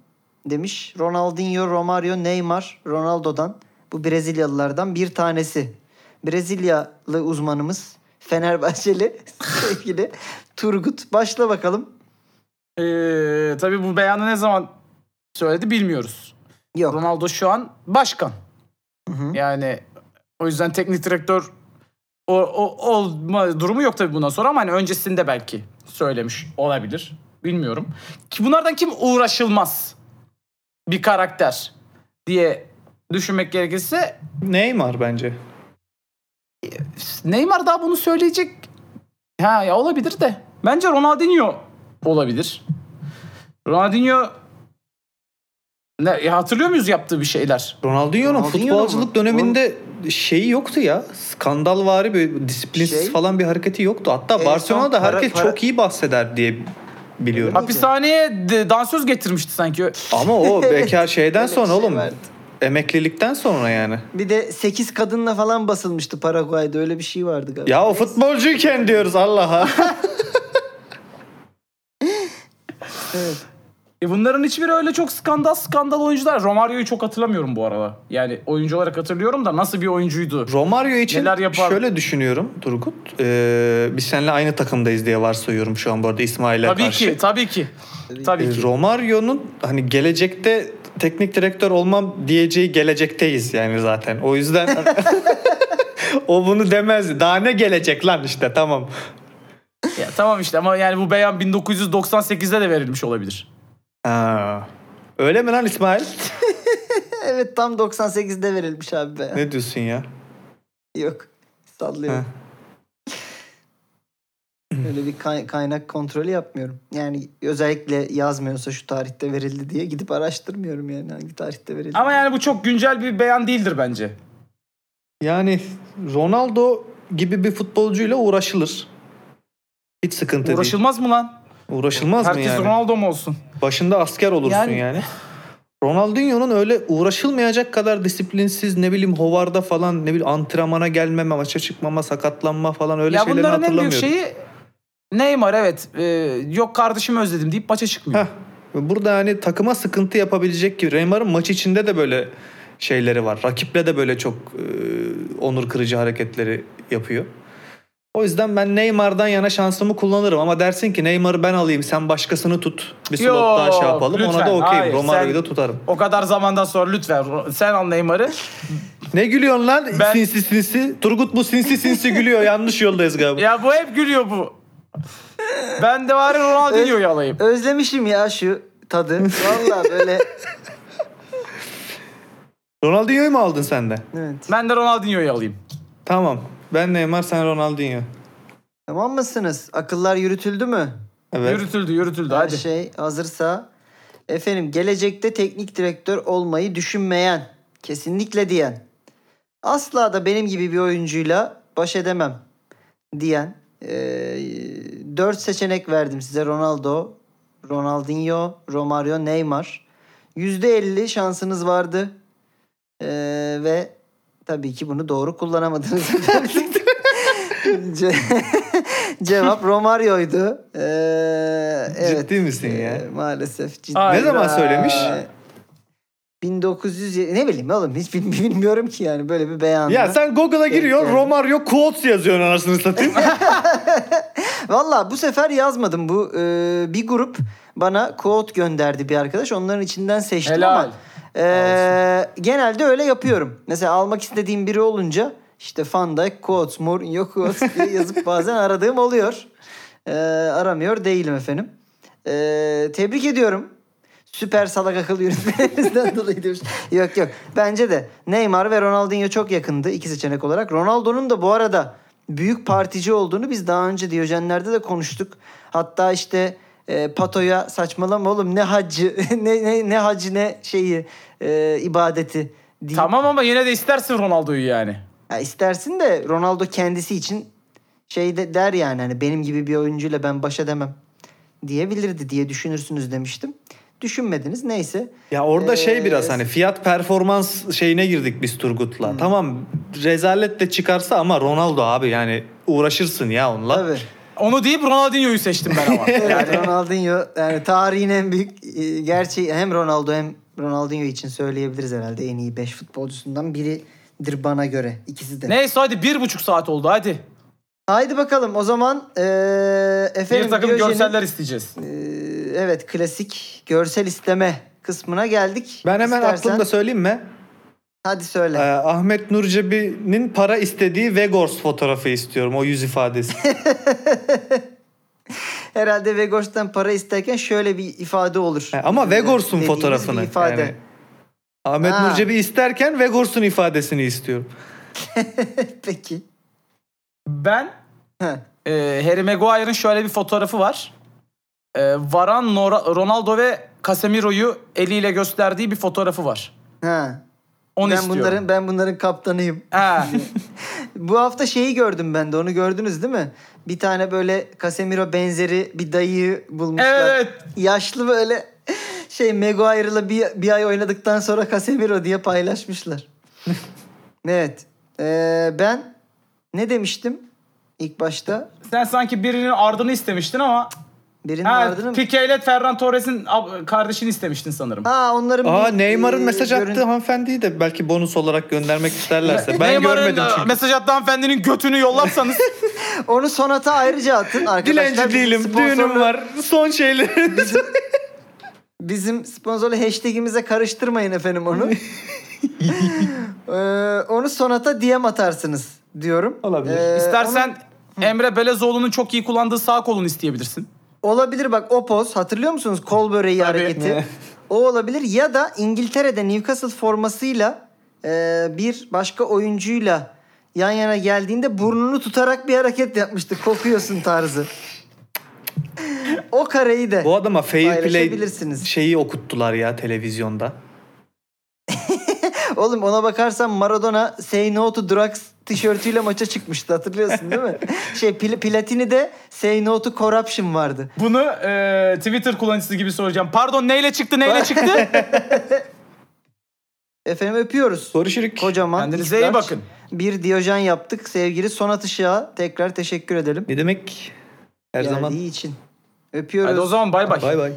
demiş. Ronaldinho, Romario, Neymar, Ronaldo'dan bu Brezilyalılardan bir tanesi. Brezilyalı uzmanımız Fenerbahçeli sevgili Turgut. Başla bakalım. Ee, tabii bu beyanı ne zaman söyledi bilmiyoruz. Yok. Ronaldo şu an başkan. Hı hı. Yani o yüzden teknik direktör o, o, olma durumu yok tabii bundan sonra ama hani öncesinde belki söylemiş olabilir. Bilmiyorum. Ki bunlardan kim uğraşılmaz bir karakter diye düşünmek gerekirse Neymar bence. Neymar daha bunu söyleyecek. Ha ya olabilir de. Bence Ronaldinho olabilir. Ronaldinho ne ya hatırlıyor muyuz yaptığı bir şeyler? Ronaldinho'nun Ronaldinho futbolculuk mu? döneminde şeyi yoktu ya. Skandalvari bir disiplinsiz Şey- falan bir hareketi yoktu. Hatta son Barcelona'da para- herkes para- çok iyi bahseder diye biliyorum. Hapishaneye dansöz getirmişti sanki. Ama o bekar şeyden sonra şey oğlum. vardı. Emeklilikten sonra yani. Bir de 8 kadınla falan basılmıştı Paraguay'da. Öyle bir şey vardı galiba. Ya o futbolcuyken diyoruz Allah'a. Evet. E bunların hiçbiri öyle çok skandal skandal oyuncular. Romario'yu çok hatırlamıyorum bu arada. Yani oyuncu olarak hatırlıyorum da nasıl bir oyuncuydu? Romario için Neler yapar? şöyle düşünüyorum Turgut. Ee, biz seninle aynı takımdayız diye varsayıyorum şu an bu arada İsmail'e Tabii karşı. ki, tabii ki. Tabii Ee, ki. Romario'nun hani gelecekte teknik direktör olmam diyeceği gelecekteyiz yani zaten. O yüzden o bunu demezdi. Daha ne gelecek lan işte tamam. Ya, tamam işte ama yani bu beyan 1998'de de verilmiş olabilir. Ha. Öyle mi lan İsmail? Evet tam 98'de verilmiş abi be. ne diyorsun ya? Yok. Sallıyorum. Öyle bir kay- kaynak kontrolü yapmıyorum. Yani özellikle yazmıyorsa şu tarihte verildi diye gidip araştırmıyorum yani hangi tarihte verildi. Ama yani bu çok güncel bir beyan değildir bence. Yani Ronaldo gibi bir futbolcuyla uğraşılır. Hiç sıkıntı değil. Uğraşılmaz mı lan? Uğraşılmaz mı Herkes yani? Ronaldo mu olsun? Başında asker olursun yani. Yani- Ronaldinho'nun öyle uğraşılmayacak kadar disiplinsiz ne bileyim hovarda falan ne bileyim antrenmana gelmeme, maça çıkmama, sakatlanma falan öyle ya şeyleri bunların en büyük hatırlamıyorum. şeyi Neymar evet. Ee, yok kardeşimi özledim deyip maça çıkmıyor. Heh. Burada hani takıma sıkıntı yapabilecek gibi. Neymar'ın maç içinde de böyle şeyleri var. Rakiple de böyle çok e, onur kırıcı hareketleri yapıyor. O yüzden ben Neymar'dan yana şansımı kullanırım ama dersin ki Neymar'ı ben alayım sen başkasını tut. Bir slot Yok, daha şey yapalım. Ona lütfen. da okeyim. Romario'yu da tutarım. O kadar zamandan sonra lütfen sen al Neymar'ı. Ne gülüyorsun lan Ben- sinsi sinsi? Turgut bu sinsi sinsi gülüyor. Yanlış yoldayız galiba. Ya bu hep gülüyor bu. Ben de bari Ronaldinho'yu alayım. Özlemişim ya şu tadı. Vallahi böyle Ronaldinho'yu mu aldın sen de? evet. Ben de Ronaldinho'yu alayım. Tamam. Ben Neymar sen Ronaldinho. Tamam mısınız? Akıllar yürütüldü mü? Evet. Yürütüldü yürütüldü Her hadi. şey hazırsa. Efendim gelecekte teknik direktör olmayı düşünmeyen, kesinlikle diyen, asla da benim gibi bir oyuncuyla baş edemem diyen, eee dört seçenek verdim size. Ronaldo, Ronaldinho, Romario, Neymar. %50 şansınız vardı. Eee, ve tabii ki bunu doğru kullanamadınız. Ce- Cevap Romario'ydu. Ee, evet. Ciddi misin ya? Ee, maalesef. Ciddi. Hayda. Ne zaman söylemiş? Ee, 1900 ye- ne bileyim oğlum hiç bil- bilmiyorum ki yani böyle bir beyan. Ya sen Google'a giriyor Evet. Romario quotes yazıyorsun anasını satayım. Valla bu sefer yazmadım. Bu e, bir grup bana quote gönderdi bir arkadaş. Onların içinden seçtim Helal. ama e, genelde öyle yapıyorum. Mesela almak istediğim biri olunca işte Van Dijk quotes, Mourinho quotes diye yazıp bazen aradığım oluyor. E, aramıyor değilim efendim. E, tebrik ediyorum. Süper salak akıl yürütmelerinizden dolayı demiş. Yok yok. Bence de Neymar ve Ronaldinho çok yakındı iki seçenek olarak. Ronaldo'nun da bu arada büyük partici olduğunu biz daha önce Diyojenler'de de konuştuk. Hatta işte e, Pato'ya saçmalama oğlum ne hacı ne, ne, ne hacı ne şeyi e, ibadeti diye. Tamam ama yine de istersin Ronaldo'yu yani. Ya istersin de Ronaldo kendisi için şey de der yani hani benim gibi bir oyuncuyla ben baş edemem diyebilirdi diye düşünürsünüz demiştim. Düşünmediniz neyse. ya orada Ee, şey biraz hani fiyat performans şeyine girdik biz Turgut'la. Tamam rezalet de çıkarsa ama Ronaldo abi yani uğraşırsın ya onunla. Tabii. Onu deyip Ronaldinho'yu seçtim ben ama. Yani Ronaldinho yani tarihin en büyük e, gerçeği hem Ronaldo hem Ronaldinho için söyleyebiliriz herhalde en iyi 5 futbolcusundan biridir bana göre. İkisi de. Neyse hadi bir buçuk saat oldu hadi. Haydi bakalım o zaman eee efendim bir takım Diyojen'in- görseller isteyeceğiz. Eee, evet klasik görsel isteme kısmına geldik. Ben hemen İstersen- aklımda söyleyeyim mi? Hadi söyle. Ee, Ahmet Nurcebi'nin para istediği Vegors fotoğrafı istiyorum. O yüz ifadesi. Herhalde Vegors'tan para isterken şöyle bir ifade olur. He, Ama Ee, Vegors'un dediğimiz fotoğrafını. Bir ifade. yani. Ahmet Ha. Nurcebi isterken Vegors'un ifadesini istiyorum. Peki. Ben Heh. e, Harry Maguire'ın şöyle bir fotoğrafı var. E, Varan, Nora- Ronaldo ve Casemiro'yu eliyle gösterdiği bir fotoğrafı var. Ha. Onu ben istiyorum. bunların ben bunların kaptanıyım. Ha. Bu hafta şeyi gördüm ben de. Onu gördünüz değil mi? Bir tane böyle Casemiro benzeri bir dayıyı bulmuşlar. evet. Yaşlı böyle şey Maguire'la bir, bir ay oynadıktan sonra Casemiro diye paylaşmışlar. evet. Ee, ben ne demiştim ilk başta? Sen sanki birinin ardını istemiştin ama Birinin ha, ardını mı? Pique ile Ferran Torres'in ab- kardeşini istemiştin sanırım. Ha onların Aa bir, Neymar'ın e, mesaj görün- attığı hanımefendiyi de belki bonus olarak göndermek isterlerse. Ben Neymar'ın, görmedim e, çünkü. Mesaj attığı hanımefendinin götünü yollarsanız. Onu sonata ayrıca atın arkadaşlar. Dilenci Bizim değilim, sponsorlu- düğünüm var. Son şeyleri. Bizim sponsorlu hashtagimize karıştırmayın efendim onu. Ee, onu sonata DM atarsınız diyorum. Olabilir. Ee, İstersen Emre Belezoğlu'nun çok iyi kullandığı sağ kolunu isteyebilirsin. Olabilir bak o poz hatırlıyor musunuz kol böreği Tabii. hareketi? o olabilir ya da İngiltere'de Newcastle formasıyla e, bir başka oyuncuyla yan yana geldiğinde burnunu tutarak bir hareket yapmıştı. Kokuyorsun tarzı. o kareyi de Bu adama fair play şeyi okuttular ya televizyonda. Oğlum ona bakarsan Maradona Say No to Drugs tişörtüyle maça çıkmıştı hatırlıyorsun değil mi? şey Pl- Platini de Say No to Corruption vardı. Bunu e, Twitter kullanıcısı gibi soracağım. Pardon neyle çıktı neyle çıktı? Efendim öpüyoruz. Görüşürük. Kocaman. Kendinize iyi bakın. Bir Diyojen yaptık sevgili Sonat Işık'a tekrar teşekkür edelim. Ne demek? Her Geldiği zaman. için. Öpüyoruz. Hadi o zaman bay bay. Bay bay.